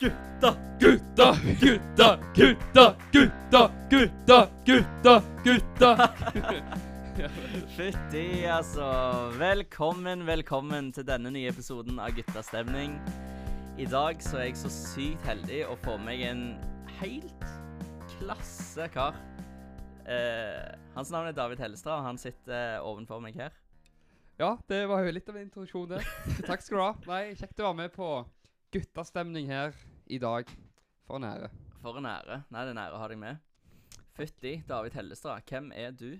Gutta, gutta, gutta, gutta, gutta, gutta, gutta, gutta. Fytti, altså. Velkommen, velkommen til denne nye episoden av Guttastemning. I dag så er jeg så sykt heldig å få meg en helt klasse kar. Eh, hans navn er David Hellestad, og han sitter ovenfor meg her. Ja, det var jo litt av en introduksjon det. Takk skal du ha. Nei, kjekt å være med på guttastemning her i dag. For en ære. For en ære. Nei, det er en ære å ha deg med. Fytti, David Hellestad. Hvem er du?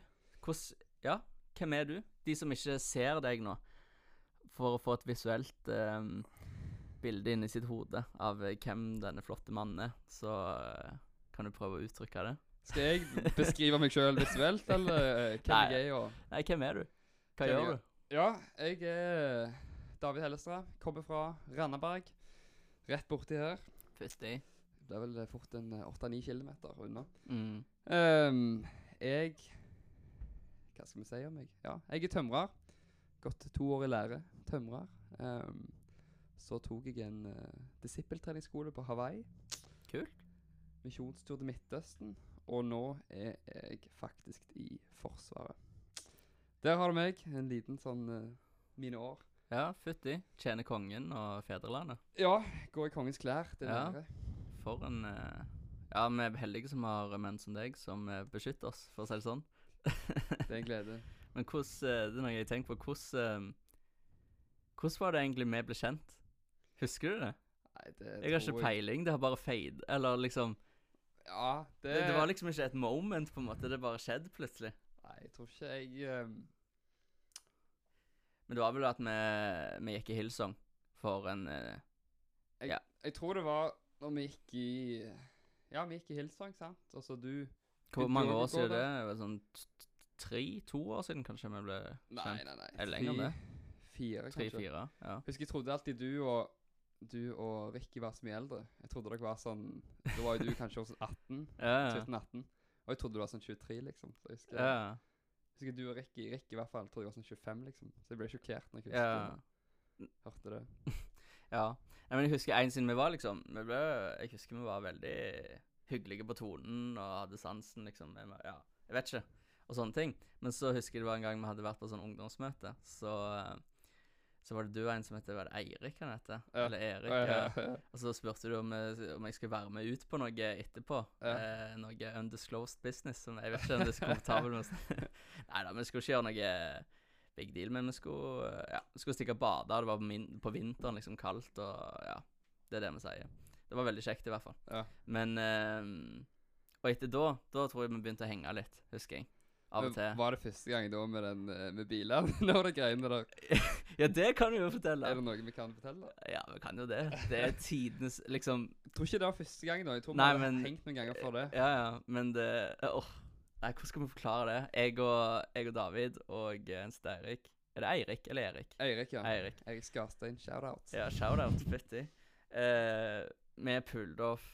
Hvordan Ja, hvem er du? De som ikke ser deg nå, for å få et visuelt eh, bilde inni sitt hode av eh, hvem denne flotte mannen er, så eh, kan du prøve å uttrykke det. Skal jeg beskrive meg sjøl visuelt, eller eh, hvem Nei. jeg er? Og Nei, hvem er du? Hva Hvem gjør jeg du? Ja, jeg er David Hellestrad. Kommer fra Randaberg. Rett borti her. Fytti. Det er vel fort en eh, 8-9 kilometer unna. Mm. Ehm, jeg Hva skal vi si om meg? Ja, jeg er tømrer. Gått to år i lære. Tømrer. Ehm, så tok jeg en uh, disippeltreningsskole på Hawaii. Kult. Misjonstur til Midtøsten. Og nå er jeg faktisk i Forsvaret. Der har du meg. En liten sånn uh, mine år. Ja, fytti. Tjener kongen og fedrelandet. Ja, går i kongens klær. Det er Ja. For en uh, Ja, vi er heldige som har menn som deg, som eh, beskytter oss, for å si det sånn. Det er en glede. Men hvordan uh, Det er noe jeg tenker på. Hvordan Hvordan var det egentlig vi ble kjent? Husker du det? Nei, det Jeg har ikke peiling. Det har bare fade. Eller liksom Ja, det, det, det var liksom ikke et moment, på en måte. Det bare skjedde plutselig. Nei, jeg tror ikke jeg um... Men det var vel at vi, vi gikk i Hillsong for en uh, jeg, Ja. jeg tror det var når vi gikk i Ja, vi gikk i Hillsong, sant? Og så du Hvor mange år siden det? Det var sånn t- t- tre? To år siden kanskje vi ble Nei, kjent? nei, nei. Er det lenger enn det? Fire, kanskje. Tre-fire? Ja. Husker jeg trodde alltid du og du og Ricky var så mye eldre. Jeg trodde dere var sånn Da var jo du kanskje også 18. Ja, ja. 17-18. Og jeg trodde du var sånn 23, liksom. Så jeg husker, ja. husker du og Ricky, Ricky i hvert fall, trodde jeg var sånn 25, liksom. Så jeg ble sjokkert når jeg ja. husker, hørte det. Ja. Nei, men jeg husker en siden vi var liksom vi ble, Jeg husker vi var veldig hyggelige på tonen og hadde sansen, liksom. Jeg, ja, jeg vet ikke. Og sånne ting. Men så husker jeg det var en gang vi hadde vært på sånn ungdomsmøte. Så, eh, så var det du og en som het Var det Eirik han heter? Ja. Eller Erik. Ja, Ja. Og så spurte du om, jeg- om jeg skulle være med ut på noe etterpå. Eh, noe undisclosed business. Som jeg vet ikke om det er så komfortabelt med. Nei da, vi skulle ikke gjøre noe big deal, men vi skulle, eh, ja, vi skulle stikke og bade. Det var på, min, på vinteren, liksom kaldt, og ja. Det er det vi sier. Det var veldig kjekt, i hvert fall. Ja. Men eh, Og etter da, da tror jeg vi begynte å henge litt, husker jeg. Av og til. Var det første gang da med den eh, med bilene? Når det greiene der? Ja, det kan du jo fortelle. Er det noe vi kan fortelle? Ja, vi kan jo det. Det er tidenes liksom Jeg tror ikke det var første gang da. Jeg tror vi har hengt noen ganger for det. Ja, ja, men det Åh. Nei, hvordan skal vi forklare det? Jeg og, jeg og David og eh, en steirik. Eirik Er det Eirik eller Erik? Eirik, ja. Eirik. Eirik Skarstein, shout-out. Ja, shout-out. Fytti. Uh, vi pulled off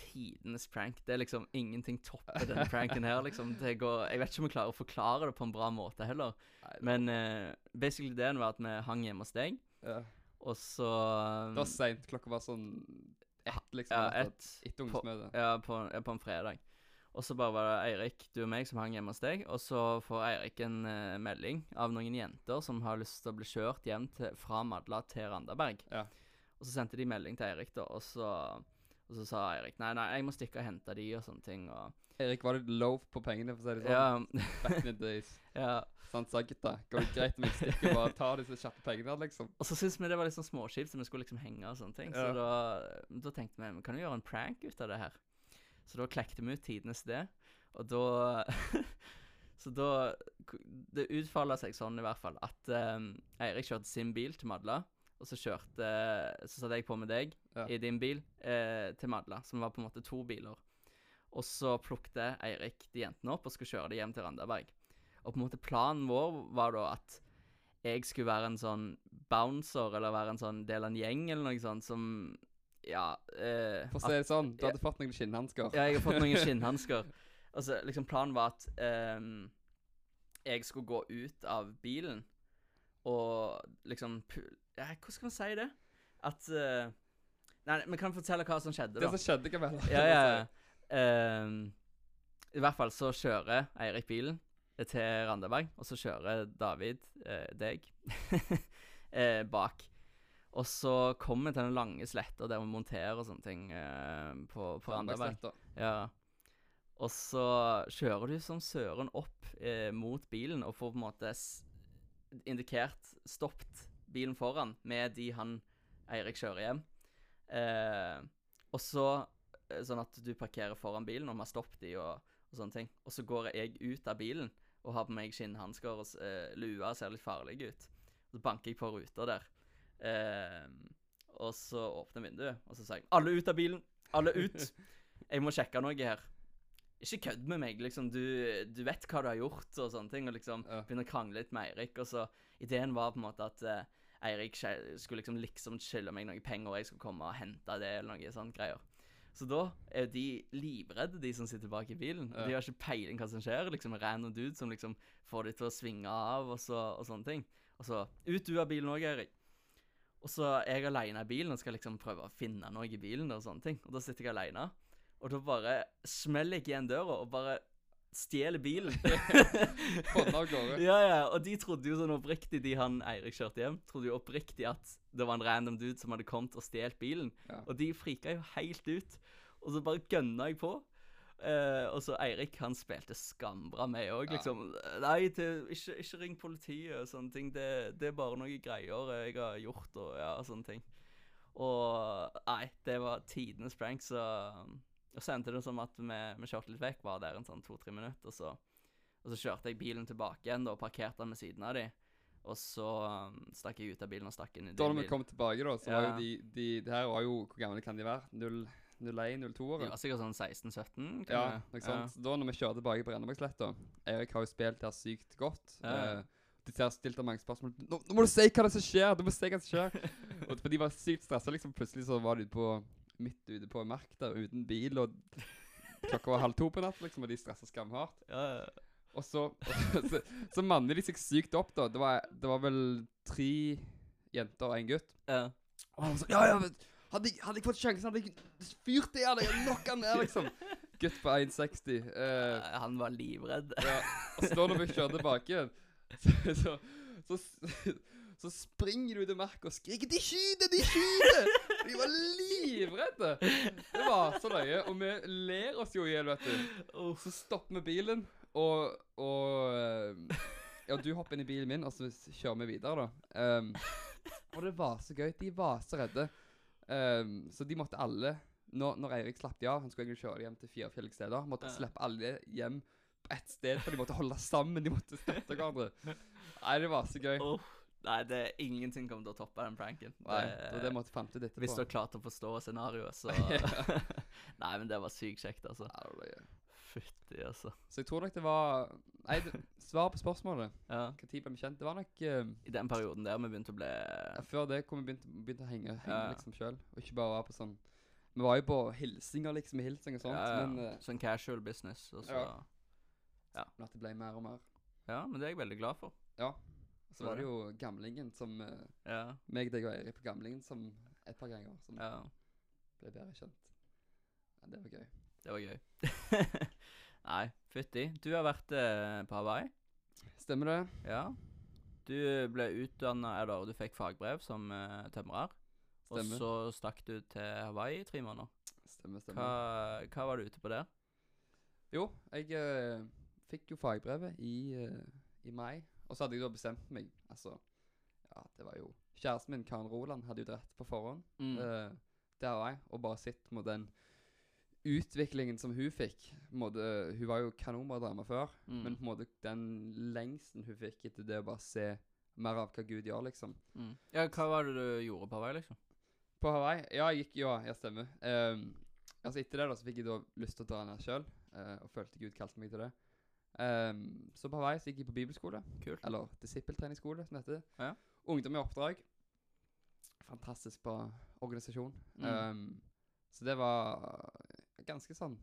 tidenes prank. Det er liksom ingenting topper denne pranken her, liksom. Det går Jeg vet ikke om jeg klarer å forklare det på en bra måte heller. Men uh, basically det var at vi hang hjemme hos deg, Ja. og så Det var seint. Klokka var sånn ett, liksom. Ja, ett Etter ungdomsmøtet. Ja, på, ja, på en fredag. Og så bare var det Eirik, du og meg, som hang hjemme hos deg. Og så får Eirik en uh, melding av noen jenter som har lyst til å bli kjørt hjem til, fra Madla til Randaberg. Ja. Og så sendte de melding til Eirik, da, og så, og så sa Eirik nei, nei, jeg må stikke og hente de, og sånne ting. Og Eirik var litt low på pengene, for å si det sånn. ja, Back in the days. ja. Så han sa gutta, går det greit om jeg stikker og bare tar disse kjappe pengene liksom? Og så syntes vi det var litt sånn småkjipt, så vi skulle liksom henge og sånne ting. Så da, da tenkte vi kan du gjøre en prank ut av det her. Så da klekte vi ut tidenes det. Og da Så da Det utfolda seg sånn i hvert fall at um, Eirik kjørte sin bil til Madla. Og så kjørte Så satte jeg på med deg Ja. i din bil eh, til Madla, som var på en måte to biler. Og så plukket Eirik de jentene opp og skulle kjøre dem hjem til Randaberg. Og på en måte planen vår var da at jeg skulle være en sånn bouncer, eller være en sånn del av en gjeng, eller noe sånt, som Ja. Eh, For å si det sånn, du Ja. hadde fått noen skinnhansker. ja, jeg har fått noen skinnhansker. Altså, liksom, planen var at eh, jeg skulle gå ut av bilen og liksom ja, Hvordan skal man si det? At uh, Nei, vi kan fortelle hva som skjedde, da. Det som skjedde, kan vel Ja, ja. ja. Ehm, I hvert fall så kjører Eirik bilen til Randaberg, og så kjører David uh, deg bak. Og så kommer vi til den lange sletta der vi monterer og sånne ting på, på Randaberg. Ja. Og så kjører du som søren opp mot bilen og får på en måte indikert stoppet bilen foran med de han Eirik kjører hjem. Eh, og så eh, sånn at du parkerer foran bilen og vi har stoppet de og, og sånne ting. Og så går jeg ut av bilen og har på meg skinnhansker og eh, lue og ser litt farlig ut. Så banker jeg på ruta der. Eh, og så åpner vinduet, og så sier jeg 'Alle ut av bilen! Alle ut!' Jeg må sjekke noe her. Ikke kødd med meg, liksom. Du, du vet hva du har gjort, og sånne ting. Og liksom Ja. begynner å krangle litt med Eirik. Og så Ideen var på en måte at uh, Eirik skulle liksom liksom skylde meg noen penger, og jeg skulle komme og hente det, eller noe sånt greier. Så da er de livredde, de som sitter bak i bilen. Ja. de har ikke peiling hva som skjer. Liksom random dude som liksom får de til å svinge av, og, så, og sånne ting. Og så Ut du av bilen òg, Eirik. Og så er jeg aleine i bilen og skal liksom prøve å finne noe i bilen og sånne ting. Og da sitter jeg aleine, og da bare smeller jeg igjen døra og bare stjeler bilen. Hånda av gårde. ja, ja, og de trodde jo sånn oppriktig, de han Eirik kjørte hjem, trodde jo oppriktig at det var en random dude som hadde kommet og stjålet bilen. Ja. Og de frika jo helt ut. Og så bare gønna jeg på. Uh, og så Eirik, han spilte skambra med òg, Ja. liksom. Nei, det, ikke, ikke ring politiet og sånne ting. Det, det er bare noen greier jeg har gjort og ja, sånne ting. Og nei, det var tidenes prank, så Og så endte det som at vi, vi kjørte litt vekk, var der en sånn to-tre minutter, og så, og så kjørte jeg bilen tilbake igjen da, og parkerte den ved siden av de. Og så um, stakk jeg ut av bilen og stakk inn i Da din når vi kom tilbake, da, så var jo de, de Det her var jo Hvor gamle kan de være? 01, 02 år? De var sikkert sånn 16-17. Ja, noe ikke sant. Da når vi kjørte tilbake på Rennebergsletta Erik har jo spilt her sykt godt. Ja. Eh, de har stilt mange spørsmål. Nå, nå må du si hva det som skjer! Du må si hva som skjer! og for De var sykt stressa. Liksom, plutselig så var de på, midt ute på en mark der uten bil, og klokka var halv to på natt, liksom, og de stressa skamhardt. Ja, ja. Og så, så, så manner de seg sykt opp, da. Det var, det var vel tre jenter og en gutt. ja. Og han var sånn Ja, ja, men hadde jeg, hadde jeg fått sjansen, hadde jeg fyrt det av deg! Knocka han ned, liksom. Gutt på 1,60. eh, Han var livredd. ja. Og så da når vi kjører tilbake igjen, så, så, så, så springer du i merket og skriker 'De skyter! De skyter!' De var livredde! Det var så løye. Og vi ler oss jo i hjel, vet du. Så stopper vi bilen, og, og eh, Ja, du hopper inn i bilen min, og så kjører vi videre, da. Um, og det var så gøy. De var så redde. Um, så de måtte alle når, når Eirik slapp de av Han skulle egentlig kjøre hjem til fire forskjellige steder. Måtte slippe alle hjem på ett sted, for de måtte holde sammen. De måtte støtte hverandre. Nei, det var så gøy. Uff. Nei, det er ingenting kommer til å toppe den pranken. Nei, det det måtte fant til dette Hvis du har klart å forstå scenarioet, så Nei, men det var sykt kjekt, altså. Ja, det var gøy. Fytti, altså. Så jeg tror nok det var Nei, svar på spørsmålet. Ja. tid ble vi kjent? Det var nok uh, I den perioden der vi begynte å bli Ja, før det kom vi begynte, begynte å henge, henge Ja. liksom sjøl, og ikke bare være på sånn Vi var jo på hilsinger, liksom, i hilsing og sånt, ja, ja. men, uh, Sånn casual business, og så Ja. men at det ble mer og mer. Ja, men det er jeg veldig glad for. Ja. Så var det jo gamlingen som uh, Ja. meg, deg og Eirik på gamlingen som et par ganger som ja. ble bedre kjent. Ja, det var gøy. Det var gøy. Nei, fytti. Du har vært eh, på Hawaii. Stemmer det? Ja. Du ble utdanna, eller du fikk fagbrev som uh, tømrer. Og så stakk du til Hawaii i tre måneder. Stemmer, stemmer. Hva, hva var du ute på der? Jo, jeg eh, fikk jo fagbrevet i, eh, i mai, og så hadde jeg da bestemt meg, altså, ja, det var jo, kjæresten min, Karen Roland, hadde jo dratt på forhånd, Mm. Uh, der var jeg, og bare sett mot den utviklingen som hun fikk, måtte, hun var jo kanonbra dame før, Mm. men på en måte den lengsten hun fikk etter det å bare se mer av hva Gud gjør, liksom. Mm. Ja, hva var det du gjorde på Hawaii, liksom? På Hawaii? Ja, jeg gikk, ja, jeg stemmer. Ehm, altså etter det da, så fikk jeg da lyst til å dra ned selv, uh, og følte Gud kalte meg til det. Ehm, så på Hawaii så gikk jeg på bibelskole, Kult. eller disippeltreningsskole, som det heter. Ja. Ungdom i oppdrag. Fantastisk bra organisasjon. Mm. Um, så det var ganske sånn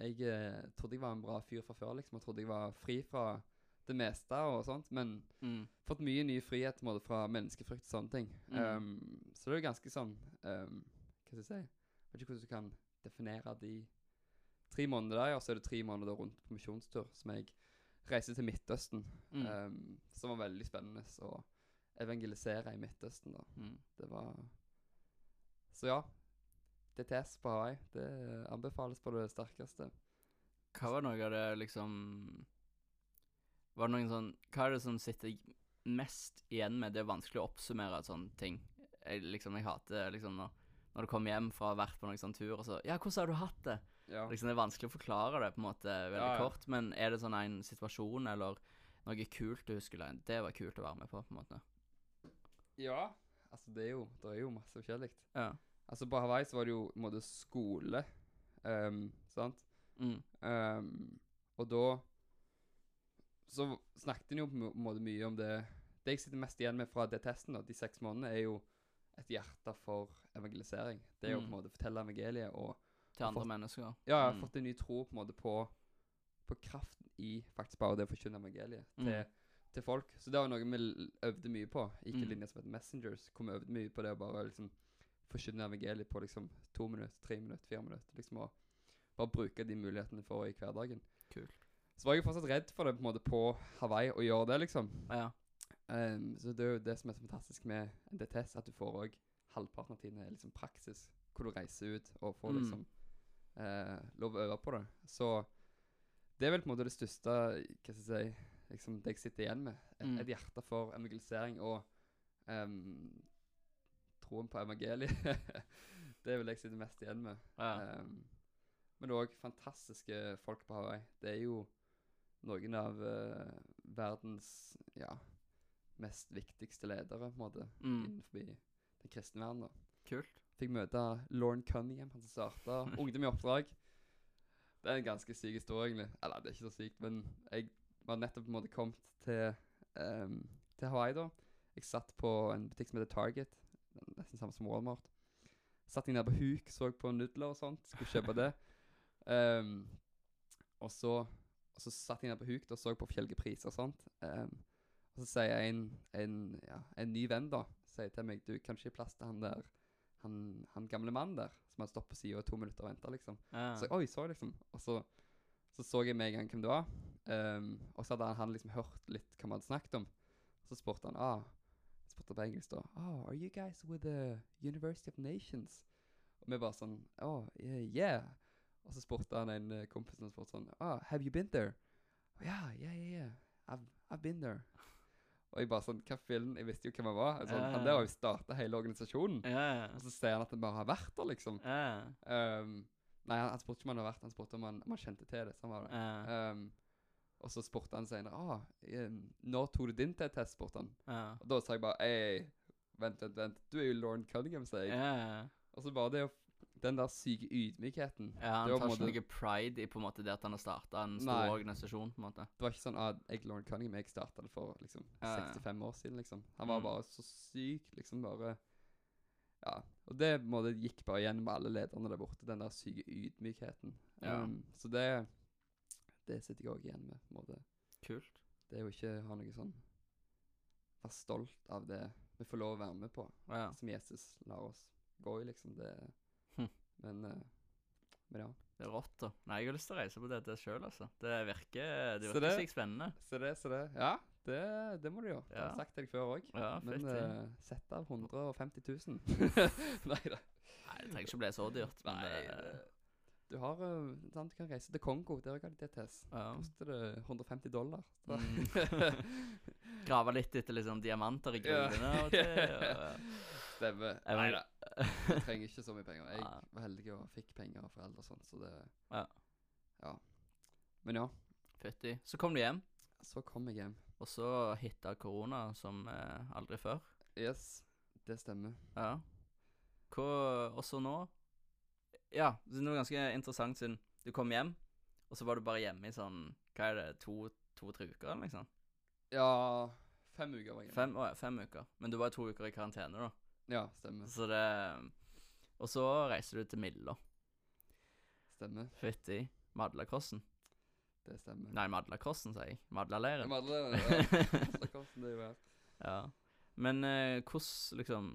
Jeg eh, trodde jeg var en bra fyr fra før, liksom. Og trodde jeg var fri fra det meste og sånt, men Mm. fått mye ny frihet måte, fra menneskefrykt og sånne ting. Mm. Um, så det er jo ganske sånn um, Hva skal jeg si Jeg Vet ikke hvordan du kan definere de tre måneder der, og så er det tre måneder rundt på misjonstur, som jeg reiser til Midtøsten. Mm. Um, som var veldig spennende å evangelisere i Midtøsten, da. Mm. Det var Så ja. DTS på Hawaii, det anbefales på det sterkeste. Hva var noe av det liksom Var det noen sånn Hva er det som sitter mest igjen med Det er vanskelig å oppsummere sånne ting. Jeg, liksom, jeg hater liksom når, når du kommer hjem fra å ha vært på noen sånn tur, og så Ja, hvordan har du hatt det? Ja. Liksom, det er vanskelig å forklare det på en måte veldig Ja, ja. kort, men er det sånn en situasjon eller noe kult du husker? Det var kult å være med på, på en måte. ja. Altså, det er jo Det er jo masse forskjellig. Ja. Altså, på Hawaii så var det jo på en måte skole, um, sant? Mm. Um, og da så snakket en jo på en måte mye om det Det jeg sitter mest igjen med fra det testen, da, de seks månedene, er jo et hjerte for evangelisering. Det er jo på en måte å fortelle evangeliet og Til andre fått- mennesker. Ja, jeg har Mm. fått en ny tro på en måte på På kraften i faktisk bare det å forkynne evangeliet Mm. til, til folk. Så det var noe vi øvde mye på. Ikke Mm. linja som heter Messengers, hvor vi øvde mye på det å bare liksom forkynne evangeliet på liksom to minutter, tre minutter, fire minutter. Liksom og bare bruke de mulighetene for i hverdagen. Kul. Så var jeg fortsatt redd for det på en måte på Hawaii, å gjøre det, liksom. Ja. Um, så det er jo det som er så fantastisk med DTS, at du får òg halvparten av tiden er liksom praksis, hvor du reiser ut og får Mm. Eh, lov å øve på det. Så det er vel på en måte det største hva skal jeg si, liksom det jeg sitter igjen med. Et, Mm. et hjerte for evangelisering og um, troen på evangeliet. det er vel det jeg sitter mest igjen med. ja. Um, men òg fantastiske folk på Hawaii. Det er jo noen av uh, verdens ja, mest viktigste ledere, på en måte, Mm. innenfor den kristne verden. Kult. Fikk møte Lauren Cunningham, han som starta Ungdom i oppdrag. Det er en ganske syk historie, egentlig. Eller, det er ikke så sykt, men jeg var nettopp på en måte kommet til, um, til Hawaii da. Jeg satt på en butikk som heter Target, nesten samme som Walmart. Satt jeg nede på huk, så på nudler og sånt, skulle kjøpe det. Um, og, så, og så satt jeg nede på huk og så på forskjellige priser og sånt. Um, og så sier en, en, ja, en ny venn da, sier til meg, du, kan ikke plass til han der, han, han gamle mannen der, som hadde stått på siden i to minutter og ventet, liksom. Ja. Så oi, så liksom. Og så, så så jeg med en gang hvem det var. Um, og så hadde han, han liksom hørt litt hva vi hadde snakket om. Så spurte han, ah, spurte på engelsk da, oh, are you guys with the University of Nations? Og vi bare sånn, oh, yeah. Og så spurte han en uh, kompis som spurte sånn, oh, have you been there? Oh, yeah, yeah, yeah, yeah. I've, I've been there. Og jeg bare sånn, hva film, Jeg visste jo hvem han var. Sånn, Han der har jo startet hele organisasjonen. Ja. Og så sier han at han bare har vært der, liksom. Yeah. Um, nei, han, han spurte ikke om han hadde vært Han spurte om han, om han kjente til det. Sånn var det. Ehm, og så spurte han senere ah, Når tok du din test, spurte han. Og da sa jeg bare Ei, vent, vent, vent. Du er jo Lauren Cunningham, sa jeg. Og så bare det å Den der syke ydmykheten. Ja, han det var på tar en ikke måte noe pride i på en måte det at han har starta en stor Nei. organisasjon. på en måte. Det var ikke sånn at jeg Lauren Cunningham Jeg starta det for liksom Ja, ja. 65 år siden, liksom. Han var Mm. bare så syk, liksom. Bare Ja. Og det på en måte gikk bare igjen med alle lederne der borte. Den der syke ydmykheten. Ja. Um, så det Det sitter jeg òg igjen med. på en måte. Kult. Det er jo ikke ha noe sånn Være stolt av det vi får lov å være med på, Ja. som Jesus lar oss gå i, liksom. Det. Men uh, Men ja. Det er rått, da. Nei, jeg har lyst til å reise på dette sjøl, altså. Det virker, det virker det- sykt spennende. Så det, så det Ja, det, det må du gjøre. Det har jeg sagt til deg før òg. Ja, Men det. uh, sett av 150 000. Nei da. Nei, det trenger ikke bli så dyrt, men Nei, det, det- du har sant, Du kan reise til Kongo. Der har de DTS. ja. Koster det 150 dollar. Mm. Grave litt etter liksom diamanter i Ja. gruvene og. Og, Stemmer. Nei da. Jeg trenger ikke så mye penger. Jeg var heldig og fikk penger av foreldre og sånn, så det Ja. Ja. Men ja, Fytti. Så kom du hjem, så kom jeg hjem. og så hitta korona som eh, aldri før. Yes, det stemmer. Ja. Hva Og så nå Ja, det er noe ganske interessant siden du kom hjem, og så var du bare hjemme i sånn Hva er det, to-tre uker, eller liksom? Ja Fem uker var jeg hjemme. Fem, å, ja, fem uker. Men du var to uker i karantene, da. Ja, stemmer. Så det Og så reiser du til Milla. Stemmer. Fytti. Madlakrossen. Det stemmer. Nei, Madlakrossen, sier jeg. Madlaleiren. Madla, ja. Madlakrossen, det er jo her. Ja. Men eh, hvordan, liksom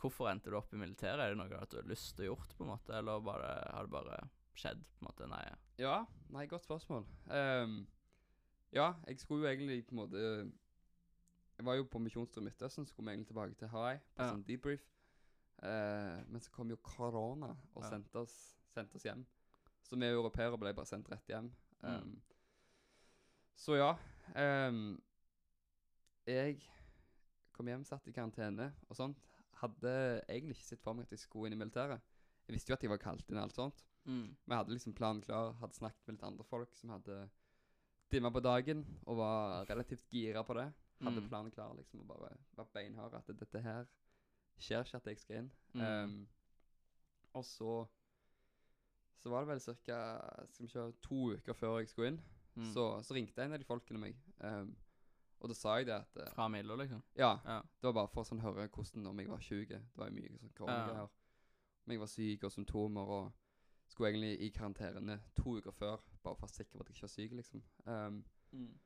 Hvorfor endte du opp i militæret? Er det noe at du har lyst til å gjort, på en måte, eller bare, har det bare skjedd, på en måte? Nei. Ja, nei, godt spørsmål. Um, ja, jeg skulle jo egentlig på en måte Jeg var jo på misjonstur i Midtøsten, så kom vi egentlig tilbake til Hawaii på Ja. sånn debrief. Eh, men så kom jo korona og Ja. sendte, oss, sendte oss hjem. Så vi europeere ble bare sendt rett hjem. Mm. Ehm, Så ja. Um, jeg kom hjem, satt i karantene og sånt. Hadde egentlig ikke sett for meg at jeg skulle inn i militæret. Jeg visste jo at jeg var kalt inn og alt sånt. Mm. Vi hadde liksom planen klar, hadde snakket med litt andre folk som hadde dimma på dagen og var relativt gira på det. Hadde Mm. planen klar liksom og bare vært beinhard at dette her skjer ikke at jeg skal inn. Mm. Um, og så så var det vel ca. To uker før jeg skulle inn, Mm. så, så ringte en av de folkene meg. Um, og da sa jeg det at eh, Fra Milo, liksom? Ja, Ja. det var bare for å sånn høre hvordan om jeg var 20 Det var mye sånn koronagreier. Om jeg var syk og symptomer og skulle egentlig i karantene to uker før, bare for å være sikker på at jeg ikke var syk, liksom. Um, Mm.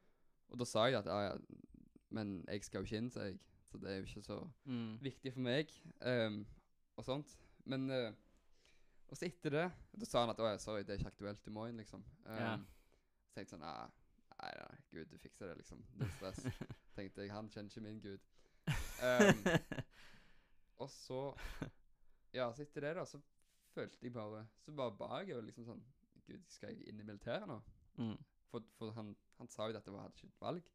og da sa jeg at ja, ja, men jeg skal jo ikke inn, sa jeg. Så det er jo ikke så Mm. viktig for meg, Um, og sånt. Men uh, Og så etter det, da sa han at å sorry, det er ikke aktuelt, du må inn, liksom. Um, yeah. Så tenkte jeg sånn Nei, nei, nei, gud, du fikser det, liksom. Null stress. tenkte jeg, han kjenner ikke min gud. Um, og så Ja, så etter det, da, så følte jeg bare Så bare ba jeg jo liksom sånn Gud, skal jeg inn i militæret nå? mm. For, for han, han sa jo at jeg hadde ikke et valg.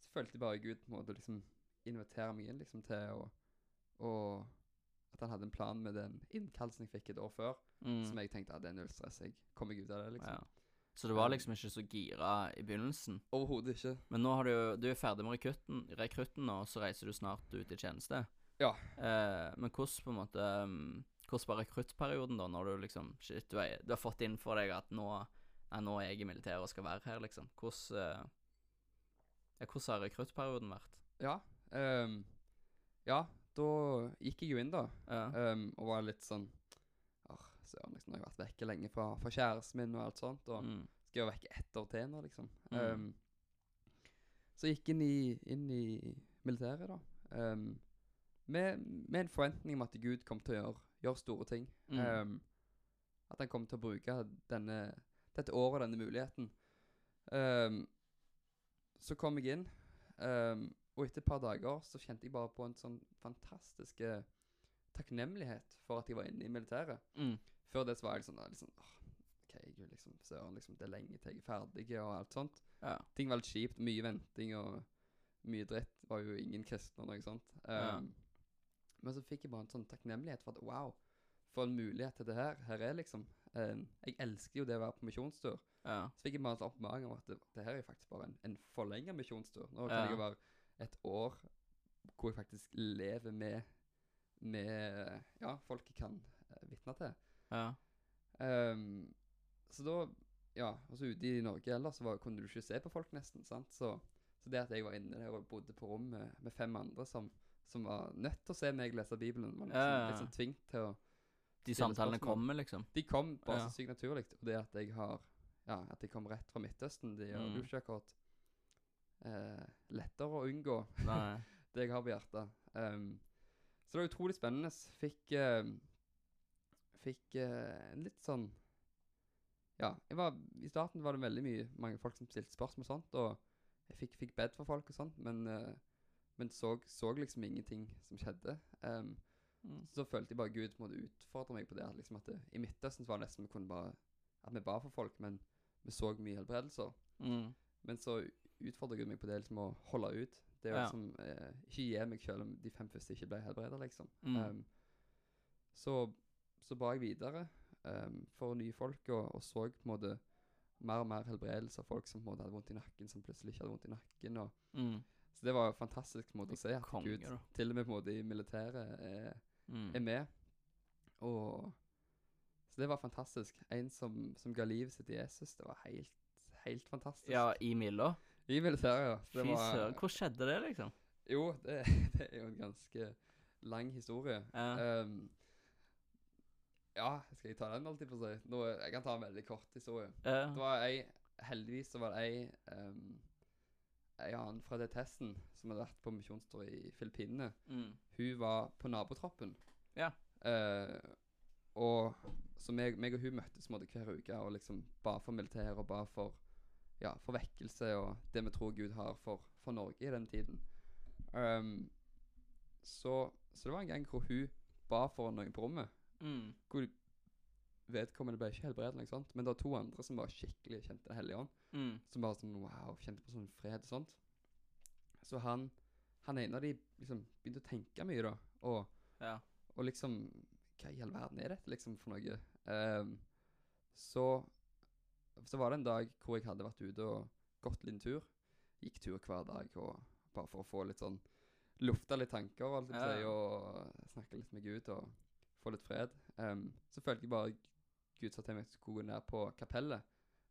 Så følte bare Gud på en måte liksom invitere meg inn liksom til å Og at han hadde en plan med den innkallelsen jeg fikk et år før, Mm. som jeg tenkte at det er null stress, jeg kommer meg ut av det, liksom. Ja. Så du var liksom ikke så gira i begynnelsen? Overhodet ikke. Men nå har du jo Du er ferdig med rekrutten, rekrutten nå, og så reiser du snart ut i tjeneste. Ja. Eh, men hvordan på en måte um, Hvordan var rekruttperioden, da, når du liksom Shit, du, er, du har fått inn for deg at nå Nei, nå er jeg i militæret og skal være her, liksom. Hvordan eh, ja, Hvordan har rekruttperioden vært? Ja. Um, ja, da gikk jeg jo inn, da. Ja. Um, og var litt sånn Åh, søren, liksom, jeg har vært vekke lenge fra, fra kjæresten min og alt sånt. Og Mm. skal jo vekke ett år til nå, liksom. Mm. Um, så jeg gikk inn i, inn i militæret, da. Um, med, med en forventning om at Gud kom til å gjøre, gjøre store ting. Mm. At han kom til å bruke denne, dette året, denne muligheten. Ehm, så kom jeg inn, um, og etter et par dager så kjente jeg bare på en sånn fantastisk takknemlighet for at jeg var inne i militæret. Mm. Før det så var jeg sånn, sånn åh, OK, Gud, liksom, søren, liksom, det er lenge til jeg er ferdig, og alt sånt. Ja. Ting var litt kjipt, mye venting og mye dritt. Var jo ingen kristne og noe sånt. Ja. Ehm, Men så fikk jeg bare en sånn takknemlighet for at wow, for en mulighet til det her. Her er liksom um, Jeg elsker jo det å være på misjonstur. Ja. Så fikk jeg bare en sånn om at det, det her er faktisk bare en, en forlenget misjonstur. Nå kan Ja. jeg være et år hvor jeg faktisk lever med, med ja, folk jeg kan uh, vitne til. ja. Um, så da Ja, altså ute i Norge ellers så var, kunne du ikke se på folk nesten, sant. Så, så det at jeg var inne der og bodde på rom med, med fem andre som, som var nødt til å se meg lese Bibelen, var liksom Ja, sånn tvingt til å De samtalene kommer, liksom. De kom bare så sykt naturlig. Og det at jeg har Ja, at de kom rett fra Midtøsten, de gjør det Mm. jo ikke akkurat eh, lettere å unngå det jeg har på hjertet. Um, så det var utrolig spennende. Fikk uh, Fikk en litt sånn Ja, jeg var, i starten var det veldig mye mange folk som stilte spørsmål og sånt, og jeg fikk, fikk bedt for folk og sånt, men, uh, men så, så liksom ingenting som skjedde. Um, Mm. så følte jeg bare Gud måtte utfordre meg på det. Liksom at det, I Midtøsten så var det nesten vi kunne bare At vi ba for folk, men vi så mye helbredelser. Mm. Men så utfordrer Gud meg på det liksom å holde ut. Det å Ja. liksom eh, ikke gi meg selv om de fem første ikke ble helbredet, liksom. Mm. Um, så, så ba jeg videre um, for nye folk, og, og så på en måte mer og mer helbredelse av folk som på en måte hadde vondt i nakken, som plutselig ikke hadde vondt i nakken. Og, Mm. så det var jo en fantastisk måte å se at Gud til og med på en måte i militæret er, Mm. er med. Og Så det var fantastisk. En som, som ga livet sitt til Jesus. Det var helt, helt fantastisk. Ja, i Milla? I militæret, ja. Fy søren, hvor skjedde det, liksom? Jo, det, det er jo en ganske lang historie. Ja. Um, ja, skal jeg ta den alltid på seg? Nå, jeg kan ta en veldig kort historie. Ja. Det var ei, heldigvis så var det ei um, Ei annen fra det testen som hadde vært på misjonstur i Filippinene. Mm. Hun var på nabotroppen. Ja. Uh, og så meg, meg og hun møttes måtte, hver uke og liksom ba for militæret og ba for ja, for vekkelse og det vi tror Gud har for, for Norge i den tiden. Um, så, så det var en gang hvor hun ba for noen på rommet. Mm. Hvor vedkommende ble ikke helbredet, sånt, men det var to andre som var skikkelig kjente Den hellige ånd. Mm. Som bare sånn wow, kjente på sånn fred og sånt. Så han, han ene av de liksom begynte å tenke mye, da. Og, Ja. og liksom Hva i all verden er dette liksom for noe? Ehm, så Så var det en dag hvor jeg hadde vært ute og gått litt tur. Gikk tur hver dag og bare for å få litt sånn Lufta litt tanker og alt Ja, og snakke litt med Gud og få litt fred. Um, så følte jeg bare Gud sa til meg at jeg skulle gå ned på kapellet.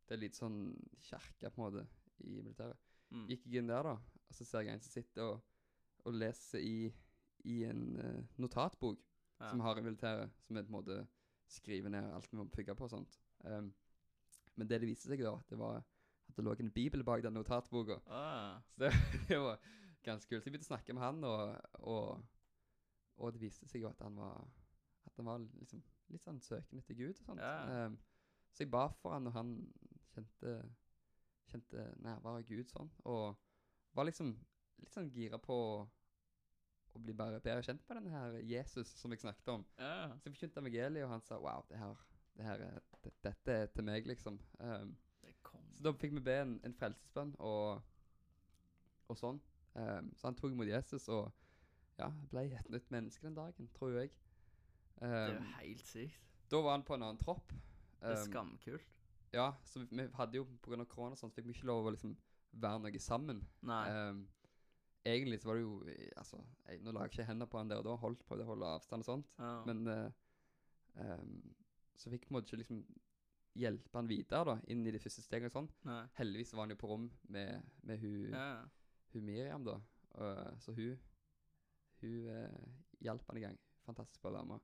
Det er litt sånn kjerke, på en måte, i militæret. Mm. Gikk jeg inn der, da, og så ser jeg en som sitter og, og leser i, i en uh, notatbok Ja. som har i militæret, som er på en måte skriver ned alt vi må bygge på og sånt. Um, men det det viste seg da, det var at det lå en bibel bak den notatboka. Ah. Så det, det var ganske kult. Så jeg begynte å snakke med han, og, og, og det viste seg jo at han var At han var liksom litt sånn søkende til Gud og sånt. Ja. Um, så jeg ba for han, og han kjente Kjente nærværet av Gud sånn. Og var liksom litt sånn gira på å bli bare bedre kjent med denne her Jesus som jeg snakket om. Ja. Så jeg forkynte evangeliet, og han sa wow, det her, det her er, det, dette er til meg, liksom. Um, så da fikk vi be en, en frelsesbønn og, og sånn. Um, så han tok imot Jesus og ja, ble et nytt menneske den dagen, tror jeg. Det er jo helt sykt. da var han på en annen tropp. Det er Ehm, skamkult. ja, så vi, vi hadde jo av korona og sånt, fikk vi ikke lov å liksom være noe sammen. Nei. Ehm, egentlig så var det jo eh, Altså, jeg, nå la jeg ikke hender på han der og da, holdt på å holde avstand og sånt. Ja. Men uh, um, så fikk vi ikke liksom hjelpe han videre da, inn i de første stegene og sånn. Nei. Heldigvis var han jo på rom med, med hun, Ja. hun Miriam, da. Uh, så hun Hun uh, hjalp han i gang. Fantastisk bra dame.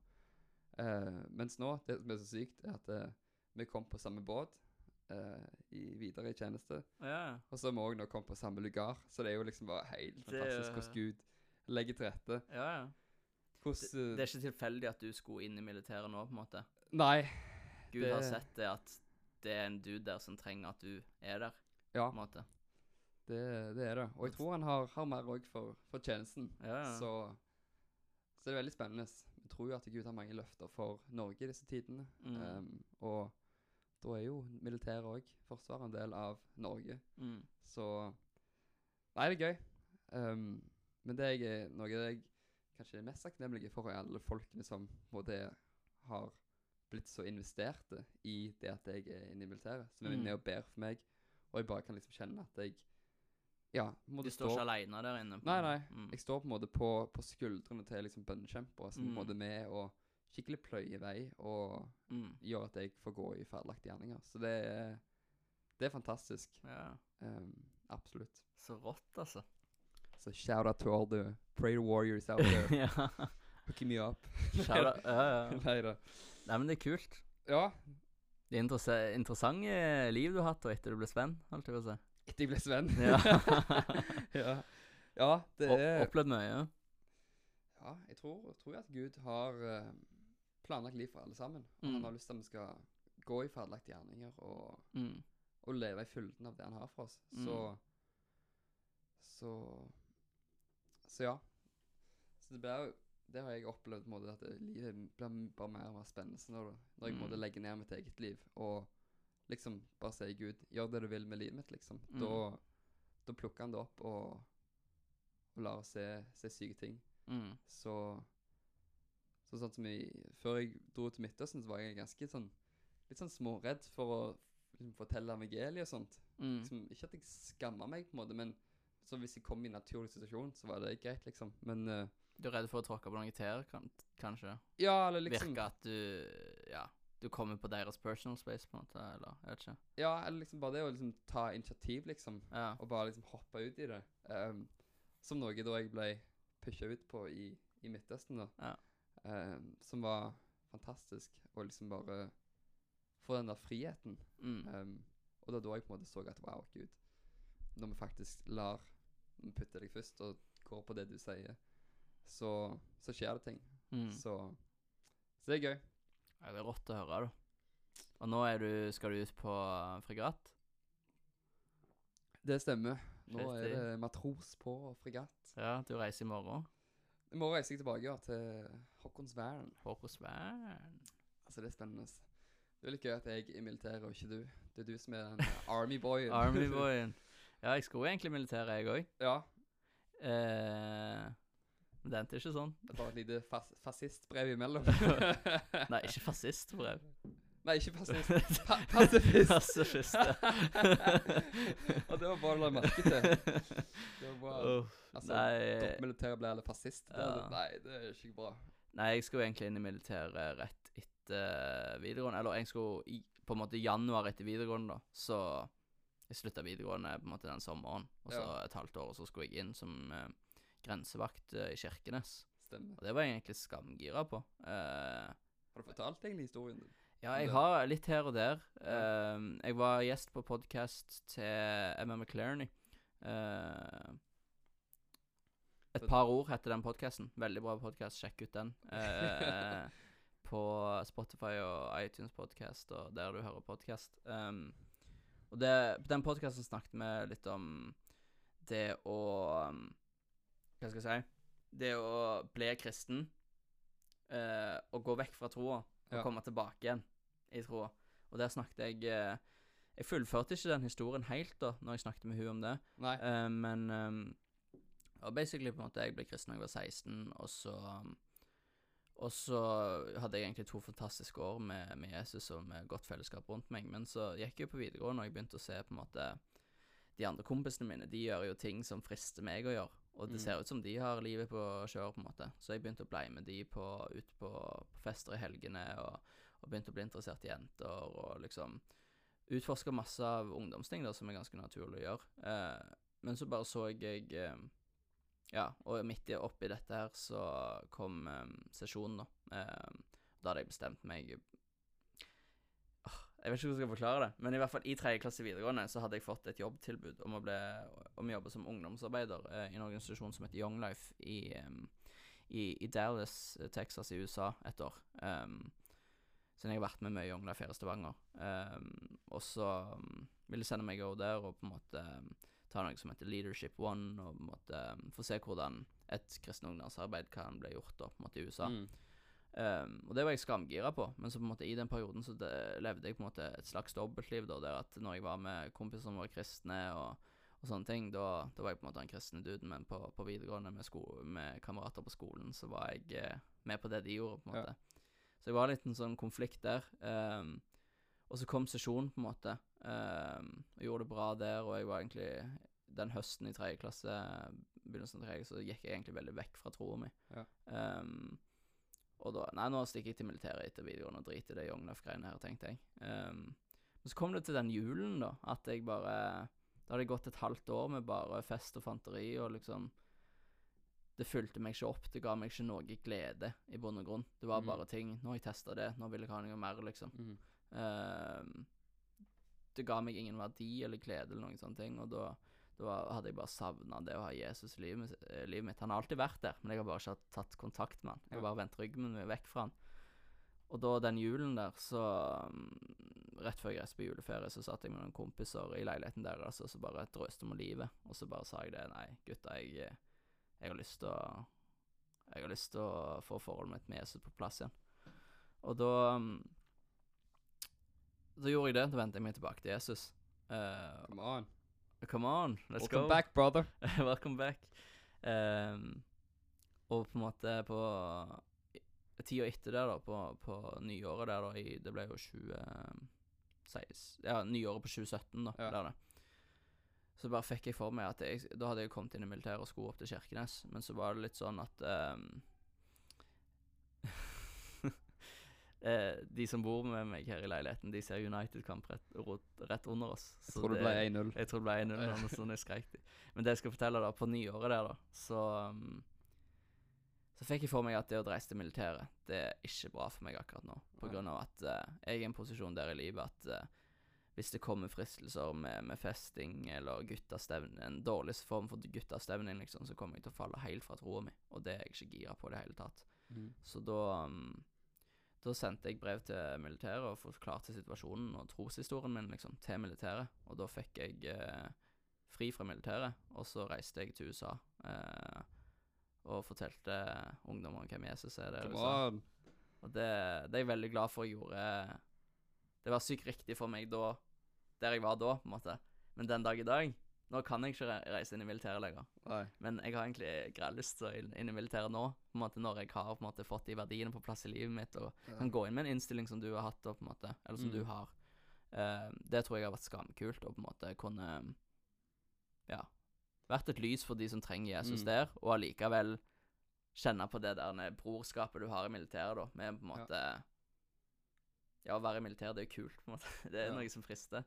Uh, mens nå, det som er så sykt, er at vi kom på samme båt eh, i, videre i tjeneste. ja. Og så har vi òg nå kommet på samme lugar. Så det er jo liksom bare helt Det fantastisk hvordan Gud legger til rette. Ja, ja. Hvordan Det er ikke tilfeldig at du skulle inn i militæret nå, på en måte. Nei. Gud Det- har sett det at det er en dude der som trenger at du er der, Ja, på en måte. det, det er det. Og jeg tror han har, har mer òg for, for tjenesten. Ja, ja. Så, så det er veldig spennende. Vi tror jo at Gud har mange løfter for Norge i disse tidene. Mm. Um, og da er jo militæret òg, Forsvaret, en del av Norge. Mm. Så Nei, det er gøy. Um, men det jeg, er- noe jeg kanskje er mest takknemlig for, er alle folkene som på en har blitt så investerte i det at jeg er inne i militæret. Som er Mm. og ber for meg. Og jeg bare kan liksom kjenne at jeg Ja, må Du står ikke alene der inne. på- Nei, nei. Mm. Jeg står på en måte på, på skuldrene til liksom bønnekjempere som Mm. er med og skikkelig pløyer vei og Mm. gjør at jeg får gå i ferdiglagte gjerninger. Så det er, det er fantastisk. Ja. Um, absolutt. Så rått, altså. Så shout out to all the prayer warriors out there. ja. Hooking me up. Shout out. Ja, ja. Nei da. Nei, men det er kult. Ja, Det er interesse- interessante liv du har hatt og etter du ble Sven, holdt jeg på å si. etter jeg ble Sven. Ja. ja. ja, det er Opplevd mye. Ja, jeg tror, tror jeg at Gud har eh, planlagt liv for alle sammen. Og Mm. han har lyst til at vi skal gå i ferdiglagte gjerninger og Mm. og leve i fylden av det han har for oss. Mm. Så Så Så ja. Så det blir jo Det har jeg opplevd på en måte, at det- livet blir bare mer og mer spennende når, når jeg mm. måtte Mm. ned mitt eget liv og liksom bare si Gud, gjør det du vil med livet mitt, liksom. Mm. Da, da plukker han det opp og, og lar oss se, se syke ting. Mm. Så så sånn som jeg, Før jeg dro til Midtøsten, så var jeg ganske sånn litt sånn småredd for å liksom, fortelle evangeliet og sånt. Mm. Liksom, ikke at jeg skamma meg, på en måte, men så hvis jeg kom i en naturlig situasjon, så var det greit, liksom. Men uh, Du er redd for å tråkke på noen tær, kan, kanskje? ja, eller liksom Virke at du Ja, du kommer på deres personal space, på en måte, eller jeg vet ikke. Ja, eller liksom bare det å liksom ta initiativ, liksom. Ja. Og bare liksom hoppe ut i det. Um, som noe da jeg ble pusha ut på i, i Midtøsten, da. Ja. Ehm, som var fantastisk. Og liksom bare få den der friheten. Mm. Um, Og det var da jeg på en måte så at wow, gud Når vi faktisk lar Vi putter deg først og går på det du sier, så, så skjer det ting. Mm. Så, så det er gøy. Ja, det er rått å høre, da. Og nå du, skal du ut på uh, fregatt? Det stemmer. Nå er det matros på fregatt. Ja, du reiser i morgen. I morgen reiser jeg tilbake ja, til Håkonsvern. Håkonsvern. Altså, det er spennende. Det er litt gøy at jeg er i militæret, og ikke du. Det er du som er den army-boyen. Army-boyen. Ja, jeg skulle egentlig militæret, jeg òg. ja. Eh, men det endte ikke sånn. Det er bare et lite fas fascistbrev imellom. Nei, ikke fascistbrev. Nei, ikke fascist. Pa pasifist. Pasifist. og det var bare å la merke til. Det var bra. uh, Altså, nei, Toppmilitæret ble eller fascist. Det Ja. det- Nei, det er ikke bra. Nei, jeg skulle egentlig inn i militæret rett etter videregående. Eller jeg skulle i, på en måte januar etter videregående, da. Så jeg slutta videregående på en måte den sommeren. Og så Ja. et halvt år, og så skulle jeg inn som eh, grensevakt eh, i Kirkenes. Stemmer. Og det var jeg egentlig skamgira på. Eh, Har du fortalt egentlig historien din? Ja, jeg har litt her og der. Ehm, jeg var gjest på podkast til Emma McClarney. Uh, et par ord heter den podkasten. Veldig bra podkast, sjekk ut den. Eh, på Spotify og iTunes Podcast og der du hører podkast. Um, og det, på den podkasten snakket vi litt om det å um, Hva skal jeg si? Det å bli kristen uh, og gå vekk fra troa og Ja. komme tilbake igjen i troa. Og der snakket jeg uh, Jeg fullførte ikke den historien helt da Når jeg snakket med hun om det. Eh, men um, og basically på en måte Jeg ble kristen da jeg var 16, og så Og så hadde jeg egentlig to fantastiske år med, med Jesus og med godt fellesskap rundt meg. Men så gikk jeg jo på videregående, og jeg begynte å se på en måte De andre kompisene mine de gjør jo ting som frister meg å gjøre. Og det Mm. ser ut som de har livet på kjør, på en måte. Så jeg begynte å bli med de på, ut på, på fester i helgene, og, og begynte å bli interessert i jenter, og liksom utforska masse av ungdomsting da, som er ganske naturlig å gjøre. Eh, men så bare så jeg eh, Ja, og midt oppi dette her så kom eh, sesjonen, da. Eh, da hadde jeg bestemt meg oh, Jeg vet ikke hvordan jeg skal forklare det, men i hvert fall i tredje klasse videregående så hadde jeg fått et jobbtilbud om å, bli, om å jobbe som ungdomsarbeider eh, i en organisasjon som heter Young Life i, em, i, i Dallas, eh, Texas i USA et år. Um, siden jeg har vært med mye i Young Life her i Stavanger. Um, og så um, ville de sende meg over der og på en måte um, ta noe som heter Leadership One, og måte um, få se hvordan et kristen ungdomsarbeid kan bli gjort da, på en måte i USA. Mm. Um, og det var jeg skamgira på, men så på en måte i den perioden så det, levde jeg på en måte et slags dobbeltliv, da, der at når jeg var med kompiser som var kristne og, og sånne ting, da, da var jeg på en måte den kristne duden, men på, på videregående med, sko med kamerater på skolen, så var jeg eh, med på det de gjorde, på en Ja. Så jeg var litt en sånn konflikt der. Um, og så kom sesjonen, på en måte. Um, og gjorde det bra der, og jeg var egentlig Den høsten i tredje klasse, begynnelsen av tredje, så gikk jeg egentlig veldig vekk fra troa mi. Ja. Um, og da Nei, nå stikker jeg til militæret etter videoen og driter i det Young Life-greiene her, tenkte jeg. Um, men så kom det til den julen, da, at jeg bare Da hadde jeg gått et halvt år med bare fest og fanteri, og liksom Det fulgte meg ikke opp, det ga meg ikke noe glede, i bunn og grunn. Det var mm. bare ting Nå har jeg testa det, nå vil jeg ha noe mer, liksom. Mm. Ehm, det ga meg ingen verdi eller glede eller noen sånne ting, og da, da hadde jeg bare savna det å ha Jesus i livet, eh, livet mitt. Han har alltid vært der, men jeg har bare ikke tatt kontakt med han. Jeg har bare vendt ryggen min vekk fra han. Og da den julen der, så mm, Rett før jeg reiste på juleferie, så satt jeg med noen kompiser i leiligheten deres, og så bare drøste om livet. Og så bare sa jeg det. Nei, gutta, jeg, eh, jeg har lyst til å Jeg har lyst til å få forholdet mitt med Jesus på plass igjen. Og da Da gjorde jeg det. Da vendte jeg meg tilbake til Jesus. Eh, Come on. come on, let's Welcome go. back, brother. Welcome back. Ehm, og på en måte på tida etter det, da, på, på nyåret der, da, i, det ble jo 2016 Ja, nyåret på 2017, da, Ja. der det. Så bare fikk jeg for meg at jeg Da hadde jeg kommet inn i militæret og skulle opp til Kirkenes, men så var det litt sånn at ehm, eh, De som bor med meg her i leiligheten, de ser United-kamp rett, rett under oss. Jeg tror det ble 1-0. jeg tror det ble 1-0 eller noe jeg skrek det. Men det jeg skal fortelle da, på nyåret der da, så um, Så fikk jeg for meg at det å reise til militæret, det er ikke bra for meg akkurat nå. På grunn av at uh, jeg er i en posisjon der i livet at uh, hvis det kommer fristelser med, med festing eller guttastevne, en dårlig form for guttastevning, liksom, så kommer jeg til å falle helt fra troa mi, og det er jeg ikke gira på i det hele tatt. Mm. Så da um, Da sendte jeg brev til militæret og forklarte situasjonen og troshistorien min liksom, til militæret. Og da fikk jeg eh, fri fra militæret, og så reiste jeg til USA eh, og fortalte ungdommer hvem Jesus er. der liksom. Og det, det er jeg veldig glad for jeg gjorde. Det var sykt riktig for meg da, der jeg var da, på en måte. Men den dag i dag Nå kan jeg ikke reise inn i militæret lenger. Nei. Men jeg har egentlig greit lyst til å inn, i militæret nå, på en måte når jeg har på en måte fått de verdiene på plass i livet mitt, og kan gå inn med en innstilling som du har hatt, og, på en måte, eller som Mm. du har. Uh, det tror jeg har vært skamkult, å på en måte kunne Ja. Vært et lys for de som trenger Jesus Mm. der, og allikevel kjenne på det der brorskapet du har i militæret, da, med på en måte Ja, å være i militæret, det er kult, på en måte. Det er Ja. noe som frister.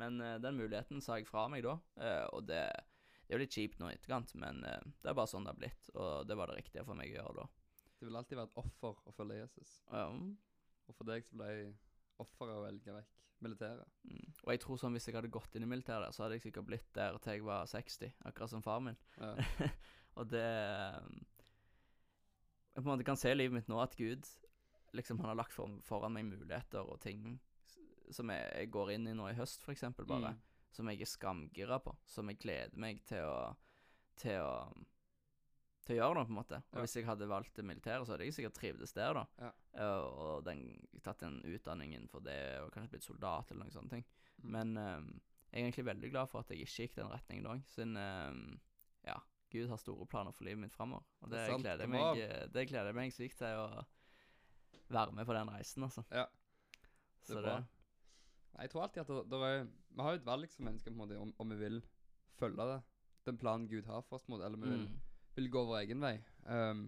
Men eh, den muligheten sa jeg fra meg da, eh, og det, det er jo litt kjipt nå i etterkant, men eh, det er bare sånn det har blitt, og det var det riktige for meg å gjøre da. Det vil alltid være et offer å følge Jesus. Ja, Og for deg så ble offeret å velge vekk militæret. Mm. Og jeg tror sånn hvis jeg hadde gått inn i militæret, så hadde jeg sikkert blitt der til jeg var 60, akkurat som far min. Ja. og det Jeg på en måte kan se i livet mitt nå at Gud liksom han har lagt for, foran meg muligheter og ting som jeg, går inn i nå i høst, eksempel, bare. Mm. Som jeg er skamgira på. Som jeg gleder meg til å Til å til å gjøre noe, på en måte. Og Ja. hvis jeg hadde valgt det militære, så hadde jeg sikkert trivdes der, da. Ja. Og, og den, tatt en utdanning innenfor det, og kanskje blitt soldat eller noen sånne ting. Mm. Men um, jeg er egentlig veldig glad for at jeg ikke gikk den retningen òg, siden um, ja, Gud har store planer for livet mitt framover. Og Det det, er gleder meg, eh, det gleder jeg meg sykt til å være med på den reisen, altså. Ja, det Så er bra. Nei, Jeg tror alltid at det, det er, vi har jo et valg som mennesker på en måte, om, om vi vil følge det. Den planen Gud har for oss, på en måte, eller vi vil, mm, vil gå vår egen vei. Um,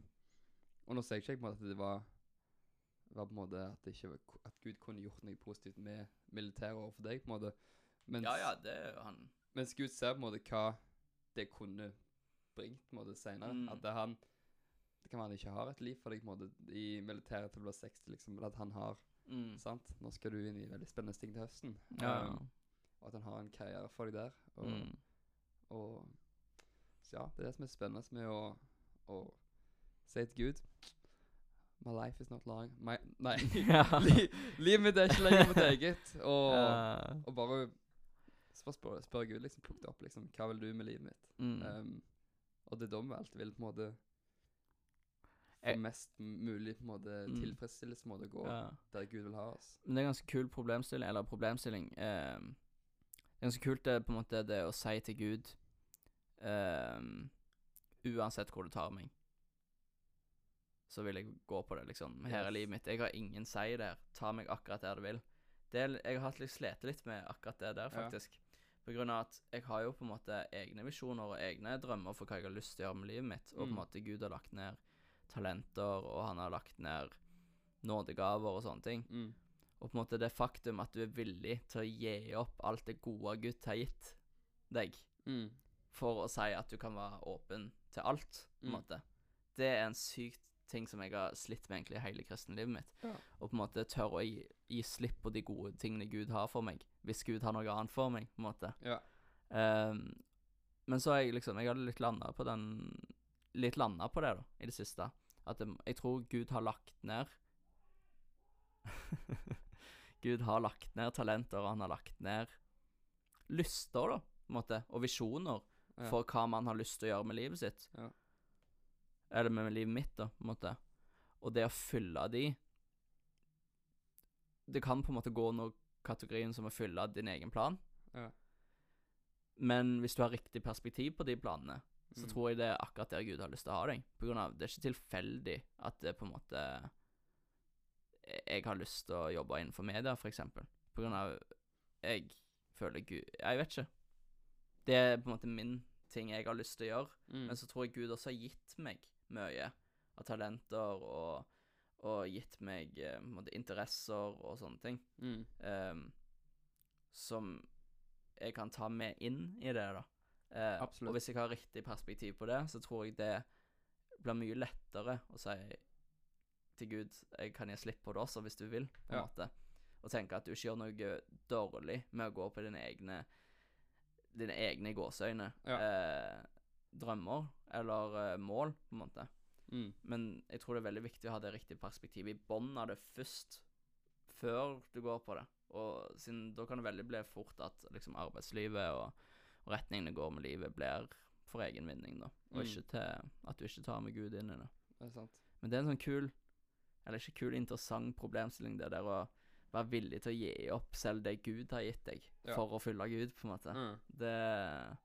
og nå sier ikke jeg på en måte at det var, var på en måte at, det ikke, var at Gud kunne gjort noe positivt med militæret overfor deg, på en måte. Mens, Ja, ja, det er han mens Gud ser på en måte hva det kunne bringt på en måte senere. Mm. At det han Det kan være han ikke har et liv for deg på en måte i militæret til å bli 60, liksom, men at han har mm, Sant? Nå skal du inn i veldig spennende ting til høsten. ja, Um, og at han har en karriere for deg der. Og, mm, og så ja, det er det som er spennende med å, å si til Gud My life is not long. My, nei, livet mitt er ikke lenger mitt eget. Og, Ja. og bare spør, spør Gud, liksom, plukk det opp, liksom. Hva vil du med livet mitt? mm. Um, og det er da vi alltid vil på en måte få Jeg- mest mulig på en måte Mm. på å gå ja. der Gud vil ha oss. Men det er ganske kul problemstilling, eller problemstilling. Eh, det er ganske kult det på en måte det å si til Gud eh, Uansett hvor du tar meg, så vil jeg gå på det, liksom. Her er Yes. livet mitt. Jeg har ingen si der. Ta meg akkurat der du vil. Det jeg har hatt litt slitt litt med akkurat det der, Ja. faktisk. På grunn av at jeg har jo på en måte egne visjoner og egne drømmer for hva jeg har lyst til å gjøre med livet mitt. Og på en Mm. måte Gud har lagt ned talenter, og han har lagt ned nådegaver og sånne ting. Mm. Og på en måte det faktum at du er villig til å gi opp alt det gode Gud har gitt deg, Mm. for å si at du kan være åpen til alt, på en Mm. måte. Det er en sykt ting som jeg har slitt med egentlig hele kristenlivet mitt. Ja. Og på en måte tørre å gi, gi slipp på de gode tingene Gud har for meg, hvis Gud har noe annet for meg, på en måte. Ja. Um, men så har jeg liksom Jeg hadde litt landa på den Litt landa på det, da, i det siste. At det, jeg tror Gud har lagt ned Gud har lagt ned talenter, og han har lagt ned lyster, da, på en måte, og visjoner Ja. for hva man har lyst til å gjøre med livet sitt. Ja. Eller med livet mitt, da, på en måte. Og det å fylle de Det kan på en måte gå under kategorien som å fylle din egen plan. Ja. Men hvis du har riktig perspektiv på de planene, så Mm. tror jeg det er akkurat der Gud har lyst til å ha deg. På grunn av, det er ikke tilfeldig at det på en måte Jeg har lyst til å jobbe innenfor media, for eksempel. På grunn av Jeg føler Gud Jeg vet ikke. Det er på en måte min ting jeg har lyst til å gjøre. Mm. Men så tror jeg Gud også har gitt meg mye av talenter og, og gitt meg eh, måte, interesser og sånne ting. Mm. Um, som jeg kan ta med inn i det, da. Eh. Og hvis jeg har riktig perspektiv på det, så tror jeg det blir mye lettere å si til Gud Jeg kan gi slipp på det også, hvis du vil, på en Ja. måte. og tenke at du ikke gjør noe dårlig med å gå på dine egne Dine egne gåseøyne eh, drømmer eller eh, mål, på en måte. Mm. Men jeg tror det er veldig viktig å ha det riktige perspektivet i bunnen av det først, før du går på det. Og siden da kan det veldig bli fort at liksom arbeidslivet og, og retningene går med livet blir for egen vinning, da. Og Mm. ikke til at du ikke tar med Gud inn i det. Det er sant. Men det er en sånn kul, eller ikke kul, interessant problemstilling, det der å være villig til å gi opp selv det Gud har gitt deg, Ja. for å fylle Gud, på en måte. Mm. Det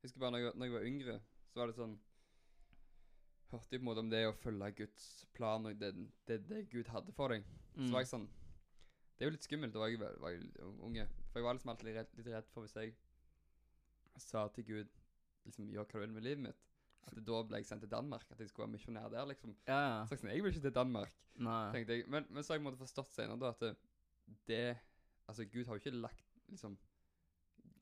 Jeg husker bare når jeg, når jeg var yngre, så var det sånn Hørte jeg på en måte om det å følge Guds plan og det, det, det Gud hadde for deg. Så mm. var jeg sånn Det er jo litt skummelt. Da var jeg, var jeg unge. For jeg var liksom alltid redd, litt redd for hvis jeg sa til Gud liksom Gjør hva du vil med livet mitt. At det da ble jeg sendt til Danmark. At jeg skulle være misjonær der, liksom. Ja, ja. Så jeg, sånn, jeg vil ikke til Danmark, Nei. tenkte jeg. Men, men så har jeg måtte forstått senere da at det, det Altså, Gud har jo ikke lagt liksom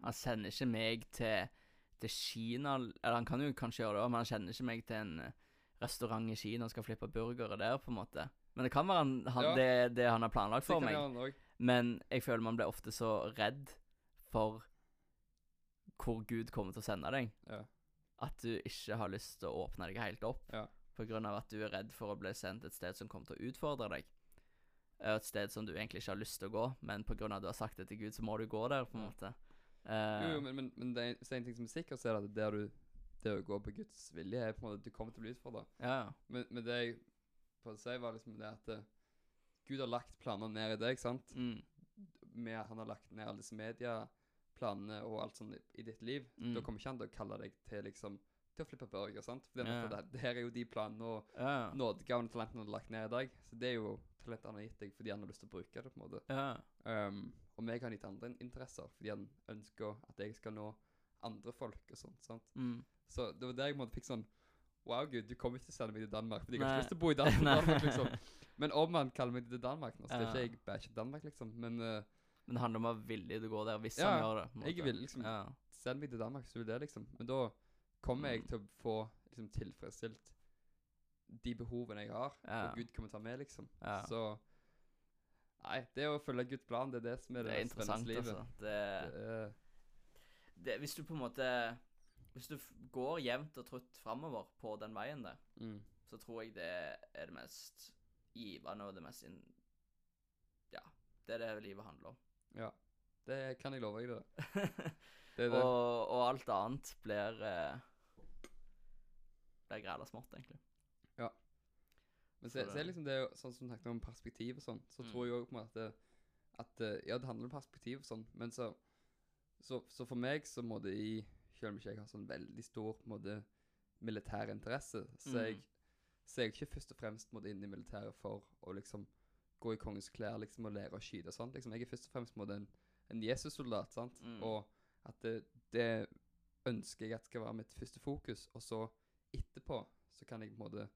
Han sender ikke meg til, til Kina Eller han kan jo kanskje gjøre det òg, men han sender ikke meg til en eh, restaurant i Kina og skal flippe burgere der, på en måte. Men det kan være han, han, Ja. det, det han har planlagt for meg. Men jeg føler man blir ofte så redd for hvor Gud kommer til å sende deg, Ja. at du ikke har lyst til å åpne deg helt opp. Ja. På grunn av at du er redd for å bli sendt et sted som kommer til å utfordre deg. Eh, Et sted som du egentlig ikke har lyst til å gå, men av at du har sagt det til Gud, så må du gå der, på en måte. Uh, Jo, jo, men, men, men det er en ting som er sikkert, så er det at der du Det å gå på Guds vilje er på en måte at du kommer til å bli utfordra. ja, ja. Men, men det jeg prøvde å si, var liksom det at eh, Gud har lagt planer ned i deg, sant? Mm. Med, han har lagt ned alle disse medieplanene og alt sånt i, ditt liv. Mm. Da kommer ikke han til å kalle deg til liksom til å flippe burger, sant? For det, Ja. det, det her er jo de planene og Ja, nådegavene talentene har lagt ned i dag. Så det er jo talentet han har gitt deg fordi han har lyst til å bruke det, på en måte. ja. Um, og meg har han gitt andre interesser fordi han ønsker at jeg skal nå andre folk og sånt, sant? Mm. Så det var der jeg på måte fikk sånn Wow, gud, du kommer ikke til å sende meg til Danmark, fordi jeg har ikke lyst til å bo i Dan- Danmark, liksom. Men om han kaller meg til Danmark nå, så det er Ja. ikke jeg bæsjer Danmark, liksom. Men uh, Men det handler om å være villig til å gå der hvis Ja, han gjør det. på en jeg er villig, liksom. Ja. send meg til Danmark, så vil det, liksom. Men da kommer jeg Mm. til å få liksom tilfredsstilt de behovene jeg har, Ja. og Gud kommer til å ta med, liksom. Ja. Så Nei, det å følge Guds plan, det er det som er Det det, er interessant, spennende livet. altså. Det, Det er, det, hvis du på en måte Hvis du går jevnt og trutt framover på den veien der, mm, så tror jeg det er det mest givende og det mest in Ja, det er det livet handler om. ja. Det kan jeg love deg, det. Det det. og, og alt annet blir eh, Blir græla smått, egentlig. Men se, det- liksom det sånn som du snakket om perspektiv og sånn, så Mm. tror jeg òg på en måte at eh, Ja, det handler om perspektiv og sånn, men så Så, så for meg så må det i Selv om ikke jeg har sånn veldig stor på en måte militær interesse, så er jeg, Mm. så er jeg ikke først og fremst måtte inn i militæret for å liksom gå i kongens klær liksom og lære å skyte og sånt. Liksom, jeg er først og fremst på en en, Jesus-soldat, sant? Mm. Og at det, det ønsker jeg at skal være mitt første fokus, og så etterpå så kan jeg på en måte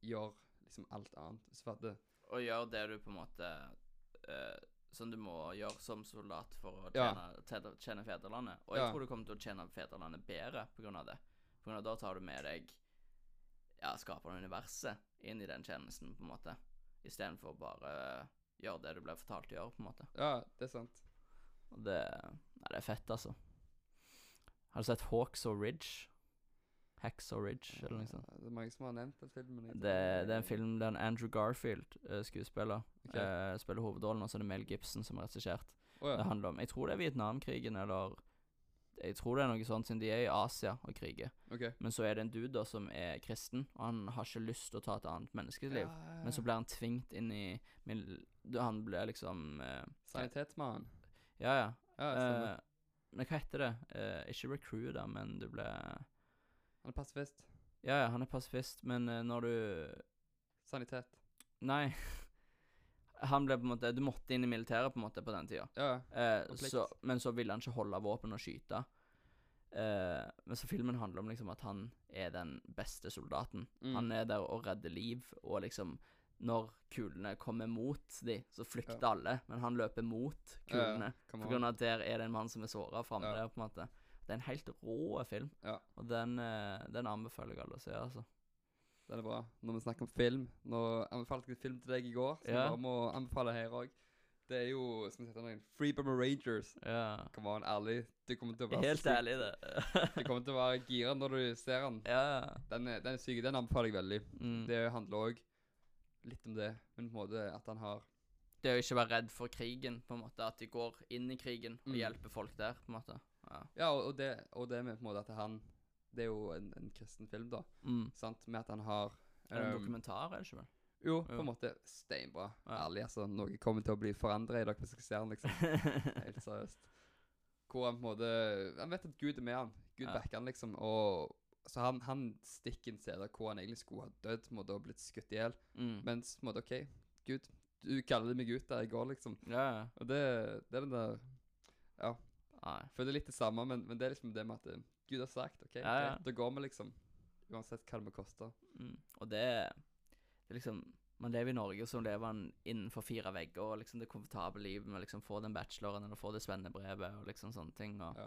gjøre liksom alt annet. Så for at det, Og gjøre det du på en måte eh, Som du må gjøre som soldat for å tjene, tjene, tjene fedrelandet. Og jeg tror du kommer til å tjene fedrelandet bedre av det. På grunn av da tar du med deg Ja, skaperen av universet inn i den tjenesten, på en måte. Istedenfor bare gjøre det du ble fortalt å gjøre, på en måte. ja, det er sant. Og det Nei, det er fett, altså. Har du sett Hawks og Ridge? Hacks og Ridge, eller noe sånt? Det er mange som har nevnt den filmen. Det, det er en film der Andrew Garfield, uh, skuespiller, okay. uh, spiller hovedrollen, og så er det Mel Gibson som er regissert. Oh, ja. Det handler om Jeg tror det er Vietnamkrigen, eller Jeg tror det er noe sånt, siden de er i Asia og kriger. Ok. Men så er det en dude da som er kristen, og han har ikke lyst til å ta et annet menneskeliv. Ja, Men så blir han tvingt inn i Han blir liksom uh, Sanitetsmann. Ja, ja. Ja. Eh, men hva heter det? Uh, ikke recruiter, men du ble Han er pasifist. Ja, ja, han er pasifist, men eh, når du Sanitet. Nei. Han ble på en måte Du måtte inn i militæret på en måte på den tida. Ja, Eh, Og plikt. så, men så ville han ikke holde våpen og skyte. Eh, men så filmen handler om liksom at han er den beste soldaten. Mm. Han er der og redder liv, og liksom Når kulene kommer mot de, så flykter Ja. alle, men han løper mot Ja, ja, kulene. come på on. grunn av at der er det en mann som er såra framme Ja. der, på en måte. Det er en helt rå film, Ja. og den, eh, den anbefaler jeg alle å se, altså. Den er bra. Når vi snakker om film Nå anbefalte jeg en film til deg i går, som Ja. bare må anbefale her òg. Det er jo som sette den Free Burma Rangers. Ja. Come on, ærlig. Du kommer til å være Helt ærlig, det. Du kommer til å være gira når du ser den. ja. Den er, den er syk. Den anbefaler jeg veldig. Mm. Det handler òg litt om det, men på en måte at han har Det å ikke være redd for krigen, på en måte. At de går inn i krigen og Mm. hjelper folk der, på en måte. Ja. Ja, og, og, det, og det med på en måte at han Det er jo en, en kristen film, da. Mm. Sant? Med at han har Er det en um, dokumentar, er det ikke vel? Jo, på en måte steinbra. Ja. Ærlig, altså. Noe kommer til å bli forandra i dere ser den, liksom. Helt seriøst. Hvor han på en måte Han vet at Gud er med han. Gud Ja. backer han, liksom. Og så han, han stikker en sted hvor han egentlig skulle ha dødd, måtte, og blitt skutt i hjel. mm. Mens på en måte, OK, Gud, du kaller meg ut der jeg går, liksom. Ja, ja. Og det, det er den der Nei. det er litt det samme, men, men det er liksom det med at eh, Gud har sagt OK, Ja, ja. greit, da går vi, liksom. Uansett hva det må koste. Mm. Og det, det er liksom Man lever i Norge, så lever man innenfor fire vegger, og liksom det komfortable livet med å liksom få den bacheloren eller få det svennebrevet og liksom sånne ting. Og Ja.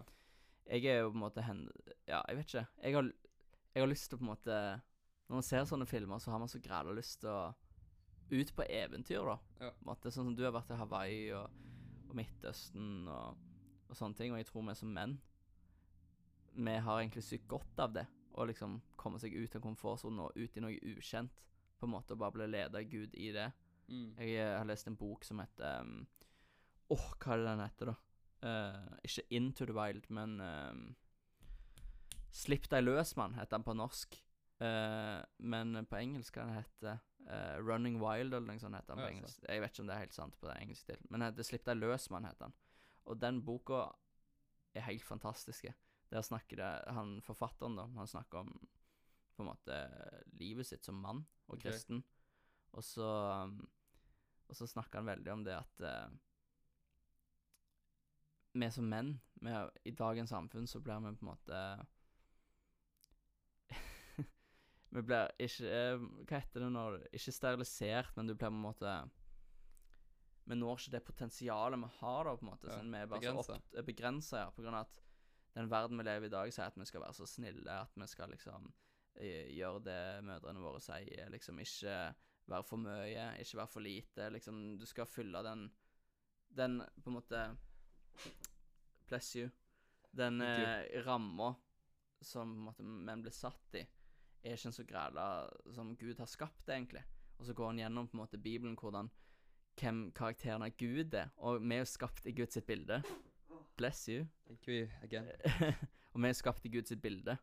jeg er jo på en måte hen... Ja, jeg vet ikke. Jeg har, jeg har lyst til å på en måte Når man ser sånne filmer, så har man så græla lyst til å ut på eventyr, da. Ja. På en måte, sånn som du har vært i Hawaii og, og Midtøsten og, og sånne ting. Og jeg tror vi som menn Vi har egentlig sykt godt av det. Å liksom komme seg ut av komfortsonen og ut i noe ukjent. På en måte, og bare bli ledet av Gud i det. Mm. Jeg eh, har lest en bok som heter um, Åh, hva er det den heter, da? Uh, ikke Into the Wild, men um, Slipp deg løs, mann, heter den på norsk. Uh, men på engelsk kan det hete Running Wild, eller noe sånt heter den på Ja, engelsk. Jeg vet ikke om det er helt sant på det engelske til, men det heter Slipp deg løs, mann, heter den. Og den boka er helt fantastisk. Der snakker det Han forfatteren, da, han snakker om på en måte livet sitt som mann og kristen. kristen. Og så Og så snakker han veldig om det at uh, vi som menn, vi, i dagens samfunn, så blir vi på en måte Vi blir ikke eh, Hva heter det når Ikke sterilisert, men du blir på en måte Vi når ikke det potensialet vi har, da, på en måte. Ja, sånn, vi er bare begrenset. så begrensa, ja, på grunn av at den verden vi lever i i dag, sier at vi skal være så snille, at vi skal liksom eh, gjøre det mødrene våre sier, liksom ikke være for mye, ikke være for lite, liksom du skal fylle den den på en måte Bless you. Den eh, ramma som på en måte menn blir satt i, er ikke en så græla som Gud har skapt, egentlig. Og så går han gjennom på en måte Bibelen hvordan hvem karakteren av Gud er, og vi er jo skapt i Guds bilde. Bless you. Thank you again. og vi er skapt i Guds bilde.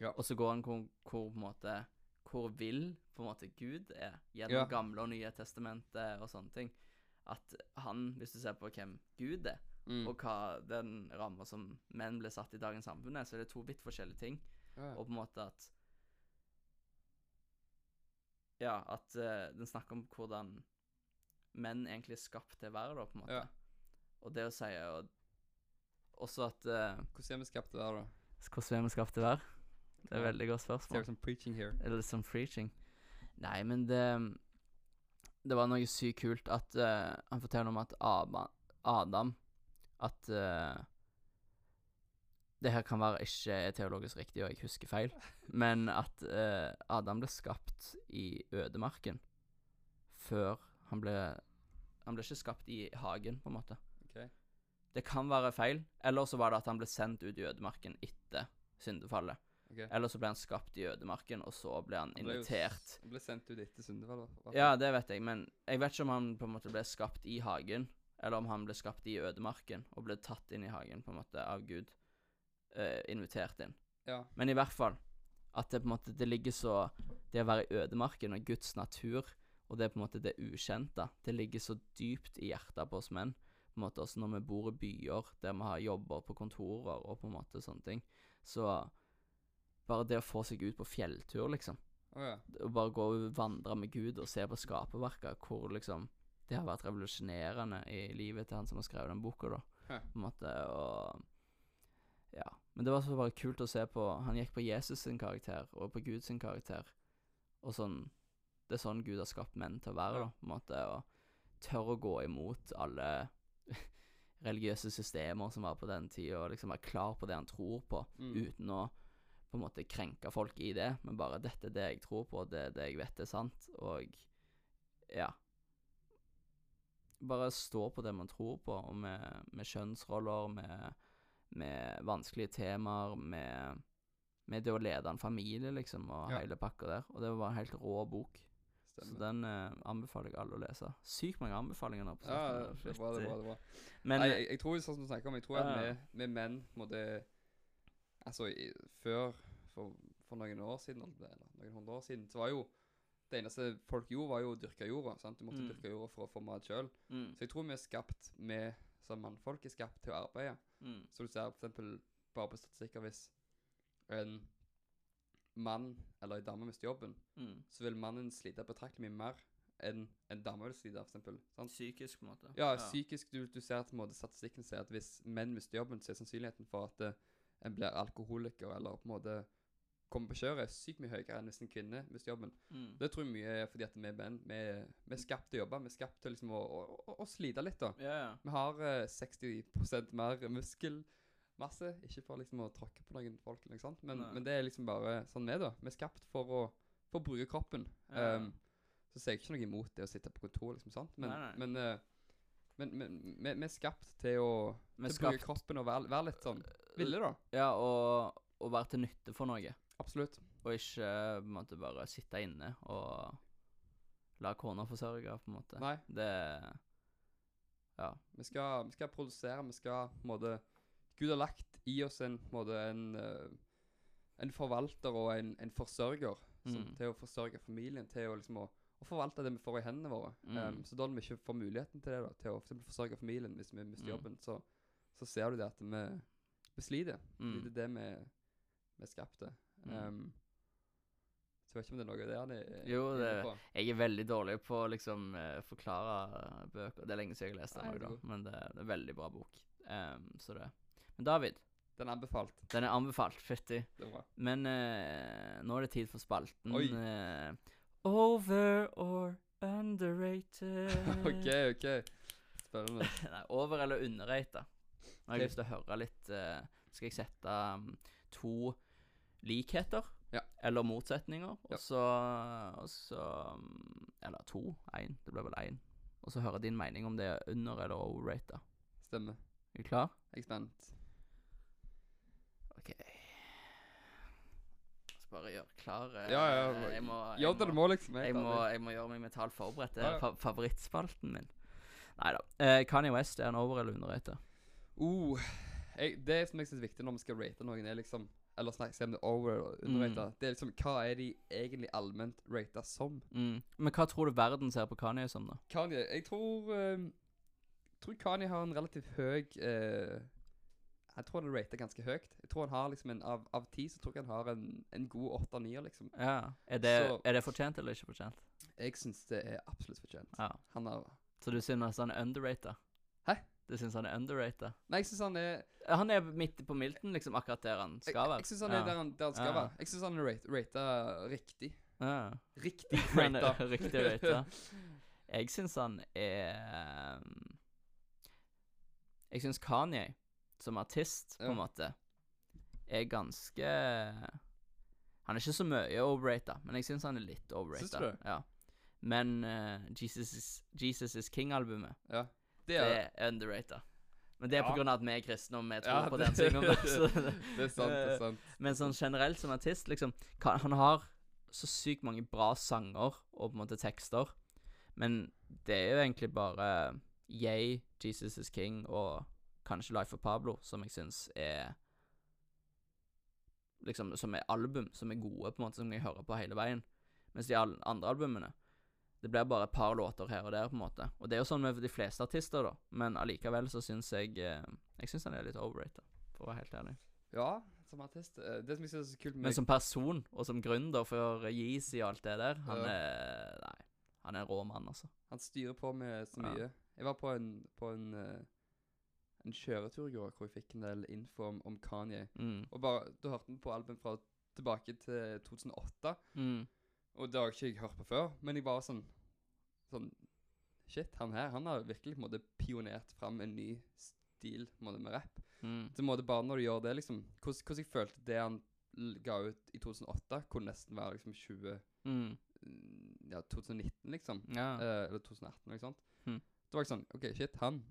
Ja. Og så går han hvor, hvor måte Hvor vill på en måte Gud er gjennom Ja. Gamle og Nye testamentet og sånne ting. At han, hvis du ser på hvem Gud er, Mm. og hva den ramma som menn blir satt i dagens samfunn er, så er det to vidt forskjellige ting. Ja. Og på en måte at Ja, at uh, den snakker om hvordan menn egentlig skapt til å være, da, på en måte. Ja. Og det å si og Også at uh, Hvordan er vi skapt til det, da? Hvordan er vi skapt til å være? Det er et veldig godt spørsmål. ut som preaching here. Eller som preaching. Nei, men det Det var noe sykt kult at uh, han forteller om at Adam, Adam At uh, Det her kan være ikke teologisk riktig, og jeg husker feil, men at uh, Adam ble skapt i ødemarken før han ble Han ble ikke skapt i hagen, på en måte. Okay. Det kan være feil, eller så var det at han ble sendt ut i ødemarken etter syndefallet. Okay. Eller så ble han skapt i ødemarken, og så ble han Han ble invitert. s- Han ble sendt ut etter hva- Ja, det vet jeg, men jeg vet ikke om han på en måte ble skapt i hagen, eller om han ble skapt i ødemarken og ble tatt inn i hagen på en måte av Gud. Uh, invitert inn. Ja. Men i hvert fall at det på en måte det ligger så Det å være i ødemarken og Guds natur og det er på en måte det ukjente, det ligger så dypt i hjertet på oss menn. På en måte også når vi bor i byer der vi har jobber på kontorer og på en måte sånne ting. Så bare det å få seg ut på fjelltur, liksom Oh, ja. å bare gå og vandre med Gud og se på skaperverket, hvor liksom Det har vært revolusjonerende i livet til han som har skrevet den boka, da. Hæ. På en måte, og Ja. Men det var så bare kult å se på Han gikk på Jesus sin karakter, og på Gud sin karakter, og sånn Det er sånn Gud har skapt menn til å være, da, på en måte, og tørre å gå imot alle religiøse systemer som var på den tida, og liksom være klar på det han tror på, Mm. uten å på på en måte krenke folk i det, men bare 'dette er det jeg tror på, det er det jeg vet er sant', og ja. Bare stå på det man tror på, og med, med kjønnsroller, med, med vanskelige temaer, med, med det å lede en familie, liksom, og Ja. hele pakka der. Og det var en helt rå bok. Så den eh, anbefaler jeg alle å lese. Sykt mange anbefalinger nå. på Ja, det er bra, det er bra. det er bra. Men Nei, jeg, jeg tror sånn som du snakker om, jeg tror at Ja. vi, vi menn måtte Altså, i, før for, for noen år siden, eller noen hundre år siden, så var jo det eneste folk gjorde, var jo å dyrke jorda. sant? Du måtte Mm. dyrke jorda for å få mat sjøl. mm, Så jeg tror vi er skapt med som mannfolk er skapt til å arbeide. mm, Så du ser for eksempel bare på statistikker hvis en mann eller en dame mister jobben, mm. så vil mannen slite betraktelig mye mer enn en dame vil slite, eksempel. Psykisk, på en måte. Ja, psykisk du, du ser at på en måte, statistikken sier at hvis menn mister jobben, så er sannsynligheten for at eh, en blir alkoholiker eller på en måte kommer på kjøret, er sykt mye høyere enn hvis en kvinne mister jobben. Mm. Det tror jeg mye er fordi at vi menn vi, er- vi er skapt til å jobbe. Vi er skapt til liksom å, å, å, å slite litt, da. Ja, ja. Vi har uh, 60 mer muskelmasse. Ikke for liksom å tråkke på noen folk, eller noe sånt, men, Nei. men det er liksom bare sånn vi er, da. Vi er skapt for å, for å bruke kroppen. Ja. Um, så ser jeg ikke noe imot det å sitte på kontor, liksom, sant? Men, Nei, nei. men, uh, men, vi, er skapt til å, til bruke kroppen og være, være litt sånn ville, da. Ja, og, og være til nytte for noe. Absolutt. Og ikke på en måte bare sitte inne og la kona forsørge, på en måte. Nei, Det Ja. vi skal, vi skal produsere, vi skal på en måte Gud har lagt i oss en måte en, eh, en forvalter og en, en forsørger som, Mm. til å forsørge familien, til å liksom å, å forvalte det vi får i hendene våre. Mm. Um, så da når vi ikke får muligheten til det, da, til å for forsørge familien hvis vi mister Mm. jobben, så, så ser du det at vi, vi sliter. Mm. Det er det vi, vi skapte. Mm. Um, så jeg vet ikke om det er noe der er Jo, det- Jeg er veldig dårlig på å liksom eh, forklare bøker. Det er lenge siden jeg har lest den. Men det, det er en veldig bra bok. Um, så det. Men David, Den er anbefalt. den er anbefalt. Fytti. Det er bra. Men eh, nå er det tid for spalten. Oi. eh, over or underrated? OK, OK. Spennende. Nei, over eller underrated. Nå har jeg Ok. lyst til å høre litt eh, Skal jeg sette um, to likheter? Ja. Eller motsetninger? Ja. Og så, og så um, Eller to. Én. Det ble vel én. Og så høre din mening om det er under- eller overrated. Stemmer. Er du klar? Jeg er spent. OK. Så bare gjøre klar eh, Ja, ja, Jeg må, jeg Gjør det du må, liksom. jeg jeg, må, jeg må gjøre meg mentalt forberedt. Det er ja. fa favorittspalten min. Nei da. Eh, Kanye West, er han over- eller underrated? Uh, det som jeg synes er viktig når vi skal rate noen, er liksom Eller snakke om det er over eller underrated. Det er liksom Hva er de egentlig allment rata som? Mm. Men hva tror du verden ser på Kanye som, da? Kanye Jeg tror eh, tror Kanye har en relativt høy eh, Jeg tror han er ratet ganske høyt. Jeg tror han har liksom en Av, av ti så tror jeg han har en, en god åtte-nier, liksom. Ja. Er det, Så- er det fortjent eller ikke fortjent? Jeg syns det er absolutt fortjent. Ja. Han har Så du synes han er underrata? Hæ? Du synes han er underrata? Nei, jeg syns han er Han er midt på Milton, liksom, akkurat der han Jeg, skal være. jeg syns han er der han, der han skal Ja. være. Jeg syns han er rate, rata riktig. Ja. Riktig rata. Riktig rata. Jeg synes han er Jeg synes Kanye, som artist, på en måte, er ganske Han er ikke så mye overrata, men jeg synes han er litt overrata. Syns det? Ja. Men uh, Jesus, is, Jesus is King-albumet, Ja. Det det er er underrata. Men det er på Ja. grunn av at vi er kristne og vi tror Ja, på den tingen. det. Det er sant, det er sant. men sånn generelt som artist, liksom Han har så sykt mange bra sanger og på en måte tekster. Men det er jo egentlig bare Yay, Jesus is King og kanskje Life of Pablo som jeg syns er Liksom Som er album som er gode, på en måte, som jeg hører på hele veien. Mens de andre albumene Det blir bare et par låter her og der, på en måte. Og det er jo sånn med de fleste artister, da. Men allikevel så syns jeg eh, Jeg syns han er litt overrated, for å være helt ærlig. Ja, som artist. eh, Det som jeg synes er så kult med Men som person og som gründer for Yeezy og alt det der, han Ja. er Nei. Han er en rå mann, altså. Han styrer på med så Ja. mye. Jeg var på en, på en, eh, en kjøretur i går hvor jeg fikk en del info om, om Kanye. Mm. Og bare, Da hørte vi på album fra tilbake til 2008, Mm. og det har ikke jeg hørt på før. Men jeg bare sånn Sånn Shit, han her han har virkelig på en måte pionert fram en ny stil måte, med rapp. Mm. Så måte bare når du gjør det, liksom Hvordan hvordan jeg følte det han ga ut i 2008, kunne nesten være liksom 20 Mm. mm, Ja, 2019, liksom. Ja. Eh, eller 2018, eller noe sånt. Mm. Da var jeg sånn OK, shit, han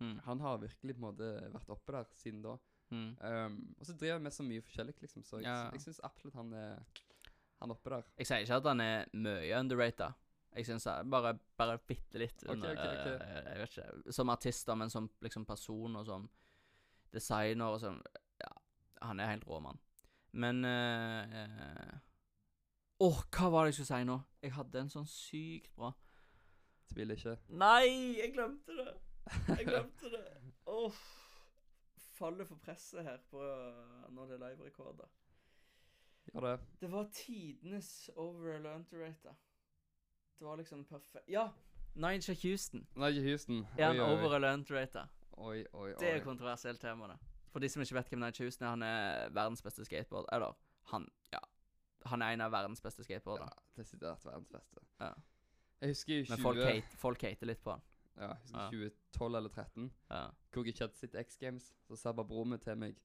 Mm. Han har virkelig på en måte vært oppe der siden da. Mm. Um, og så driver han med så mye forskjellig, liksom, så jeg, Ja. jeg syns absolutt han er Han er oppe der. Jeg sier ikke at han er mye underrated. Jeg syns bare, bare bitte litt under okay, okay, eh, Jeg vet ikke. Som artist, men som liksom person og som designer og sånn Ja, han er helt rå, mann. Men eh, eh, Åh, hva var det jeg skulle si nå? Jeg hadde en sånn sykt bra Tviler ikke. Nei, jeg glemte det. Jeg glemte det. Oh, Faller for presset her på når det er live-rekorder. Gjør det. Det var tidenes over eller underrated. Det var liksom perfekt Ja! Nigel Houston. Nei, Houston. Oi, Er han over eller underrated? Oi, oi, oi. Det er kontroversielt tema, det. For de som ikke vet hvem Nigel Houston er, han er verdens beste skateboard... Eller, han Ja. Han er en av verdens beste Ja, skateboardere. desidert verdens beste. Ja. Jeg husker i 20... Men folk hate, folk hater litt på han. Ja, husker Ja. 2012 eller 2013, Ja. hvor jeg ikke hadde sett X Games. Så sa bare broren min til meg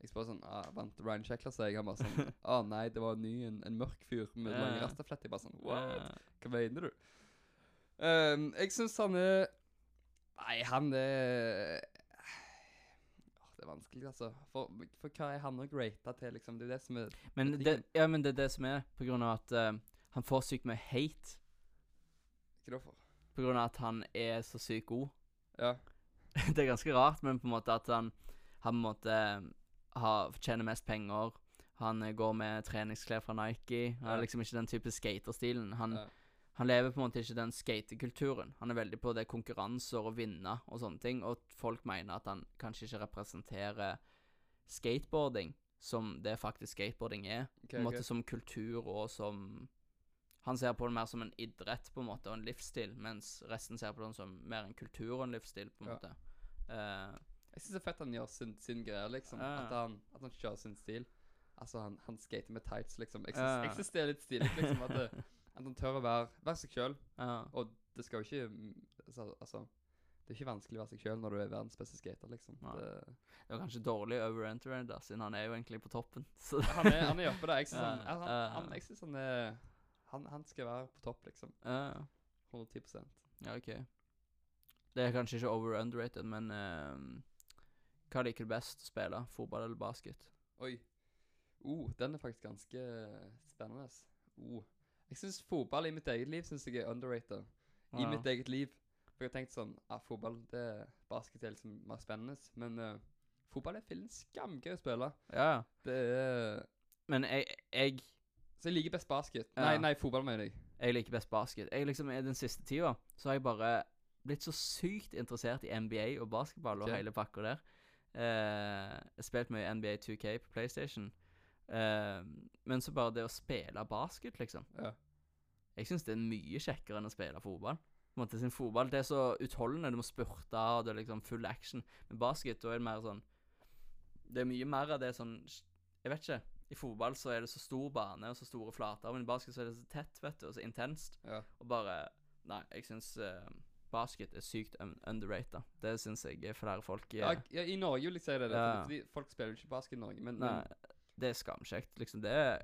Jeg spør sånn ah, Vant Ryan Shackler seg? Han bare sånn Å nei, det var en ny, en, en mørk fyr med Ja. lange rastaflett. Jeg bare sånn What? Hva mener du? Um, jeg syns han er Nei, han er Det er vanskelig, altså. For, for hva er han òg rata til, liksom? Det er jo det som er Men det, ja, men det er det som er, på grunn av at uh, han får sykt mye hate. Hva da for? På grunn av at han er så sykt god. Ja. det er ganske rart, men på en måte at han, han på en måte eh, har, tjener mest penger. Han eh, går med treningsklær fra Nike. Han er liksom ikke den type skaterstilen. Han, ja. han lever på en måte ikke den skatekulturen. Han er veldig på det konkurranser og vinne og sånne ting. Og folk mener at han kanskje ikke representerer skateboarding som det faktisk skateboarding er. Okay, på en måte okay. som kultur og som Han ser på det mer som en idrett på en måte, og en livsstil, mens resten ser på det som mer en kultur og en livsstil, på en måte. Uh, Jeg syns det er fett han gjør sin, sin greie, liksom. Uh, At, han, at han kjører sin stil. Altså, han, han skater med tights, liksom. Jeg syns det er litt stilig, liksom. At, det, at han tør å være, være seg sjøl. Og det skal jo ikke altså, altså Det er ikke vanskelig å være seg sjøl når du er verdens beste skater, liksom. Ja. Det, Det var kanskje dårlig over da, siden han er jo egentlig på toppen. Så han, er, han er oppe der. Jeg syns han, han, han, synes han er han, han skal være på topp, liksom. Uh, 110% ja, OK. Det er kanskje ikke over underrated, men uh, hva liker du best å spille? Fotball eller basket? Oi. Oh, den er faktisk ganske spennende. Oh. Jeg syns fotball i mitt eget liv synes jeg er underrated. I Ja. mitt eget liv. For jeg har tenkt sånn ah, Fotball, det er basket er liksom mer spennende. Men uh, fotball er fillen skamgøy å spille. Ja, ja. Det er Men jeg, jeg, Så jeg liker best basket. Ja. Nei, nei, fotball, mener jeg. jeg liker best basket. Jeg liksom, I den siste tida så har jeg bare blitt så sykt interessert i NBA og basketball og Ok. hele pakka der. Eh, jeg har spilt mye NBA 2K på PlayStation. Eh, men så bare det å spille basket, liksom. Ja. Jeg syns det er mye kjekkere enn å spille fotball. På en måte sin fotball, Det er så utholdende. Du må spurte, og det er liksom full action. Men basket, da er det mer sånn Det er mye mer av det sånn Jeg vet ikke. I fotball så er det så stor bane og så store flater, men i basket så er det så tett, vet du, og så intenst. Ja. Og bare Nei, jeg syns uh, basket er sykt un underrated. Det syns jeg er flere folk Ja, er ja, I Norge vil jeg si det. Ja. Fordi folk spiller jo ikke basket i Norge, men, Nei, men det er skamkjekt. Liksom, det er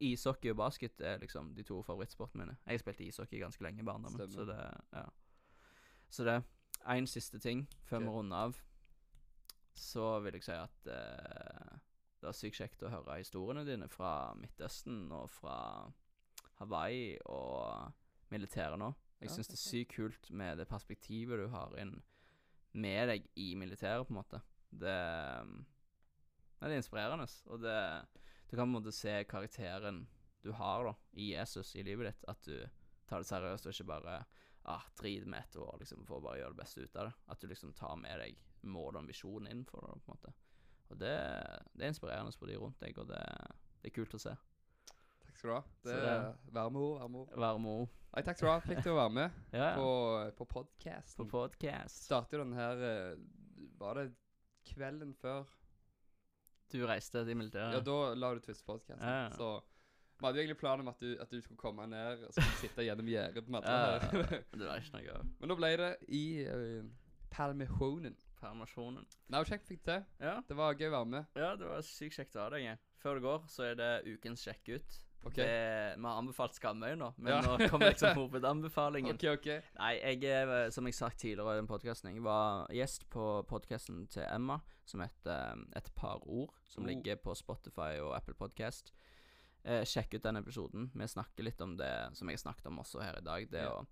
Ishockey og basket er liksom de to favorittsportene mine. Jeg spilte ishockey ganske lenge i barndommen, Stemmer. så det Ja. Så det Én siste ting før okay. vi runder av. Så vil jeg si at eh, det er sykt kjekt å høre historiene dine fra Midtøsten og fra Hawaii og militæret nå. Jeg syns det er sykt kult med det perspektivet du har inn med deg i militæret, på en måte. Det, Nei, det er inspirerende, og det Du kan på en måte se karakteren du har da i Jesus i livet ditt, at du tar det seriøst og ikke bare ah, driter med et år liksom, for å bare gjøre det beste ut av det. At du liksom tar med deg mål og en inn innenfor det, på en måte. Og det, det er inspirerende for de rundt deg, og det, det er kult å se. takk skal du ha. Det er varmeord, varme ord. Varme ord. Varme ord. Nei, takk skal du ha. Fikk til å være med Ja, på, på, på podcasten. på podcast. Startet jo den her eh, Var det kvelden før? Du reiste til militæret. Ja, da la du første podcasten. Ja. Så vi hadde jo egentlig planen om at du, at du skulle komme ned og sitte gjennom gjerdet Ja, det var ikke noe Men nå ble det i uh, permisjonen. Permisjonen. Nei, kjekt fikk det til. Ja, Det var gøy å være med. ja, det var sykt kjekt å ha deg. Før det går, så er det ukens sjekk-ut. Okay. Det- Vi har anbefalt Skamøy nå, men Ja. nå kommer liksom hovedanbefalingen. OK, OK. Nei, jeg er, som jeg sagt tidligere i den podkasten, jeg var gjest på podkasten til Emma, som heter um, Et par ord, som Oh. ligger på Spotify og Apple Podcast. Eh, sjekk ut den episoden. Vi snakker litt om det som jeg har snakket om også her i dag. Det Ja. å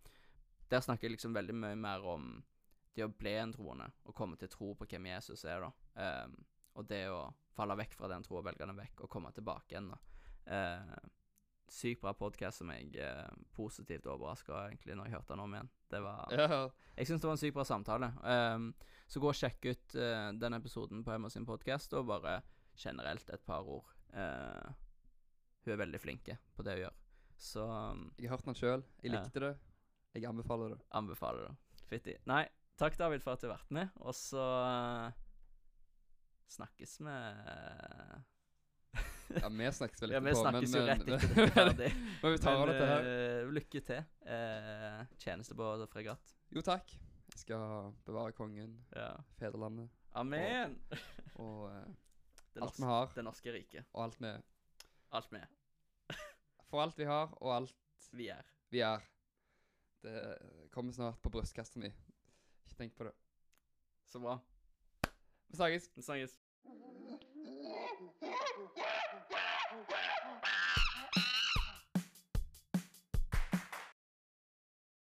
Der snakker jeg liksom veldig mye mer om det å bli en troende, og komme til tro på hvem Jesus er, da. Um, og det å falle vekk fra den tro og velge den vekk, og komme tilbake igjen, da. Uh, sykt bra podkast som jeg er positivt overraska egentlig når jeg hørte den om igjen. Det var Ja. Jeg syns det var en sykt bra samtale. Um, så gå og sjekk ut uh, den episoden på Emma sin podkast, og bare generelt et par ord. Uh, hun er veldig flinke på det hun gjør. Så um, Jeg har hørt den sjøl. Jeg likte det. Jeg anbefaler det. anbefaler det. Fitti. Nei, takk David for at du har vært med, og så uh, snakkes vi Ja, vi snakkes vel Ja, vi snakkes snakkes jo rett men- etter det er ferdig. Men vi tar Men, dette her. eh, lykke til. Uh, tjeneste på fregatt. Jo, takk. Jeg skal bevare kongen, Ja. fedrelandet Amen. og og uh, alt vi har, det norske riket. og alt vi Alt vi er. For alt vi har, og alt Vi er. vi er. Det kommer snart på brystkassa mi. Ikke tenk på det. Så bra. Vi snakkes. Vi snakkes.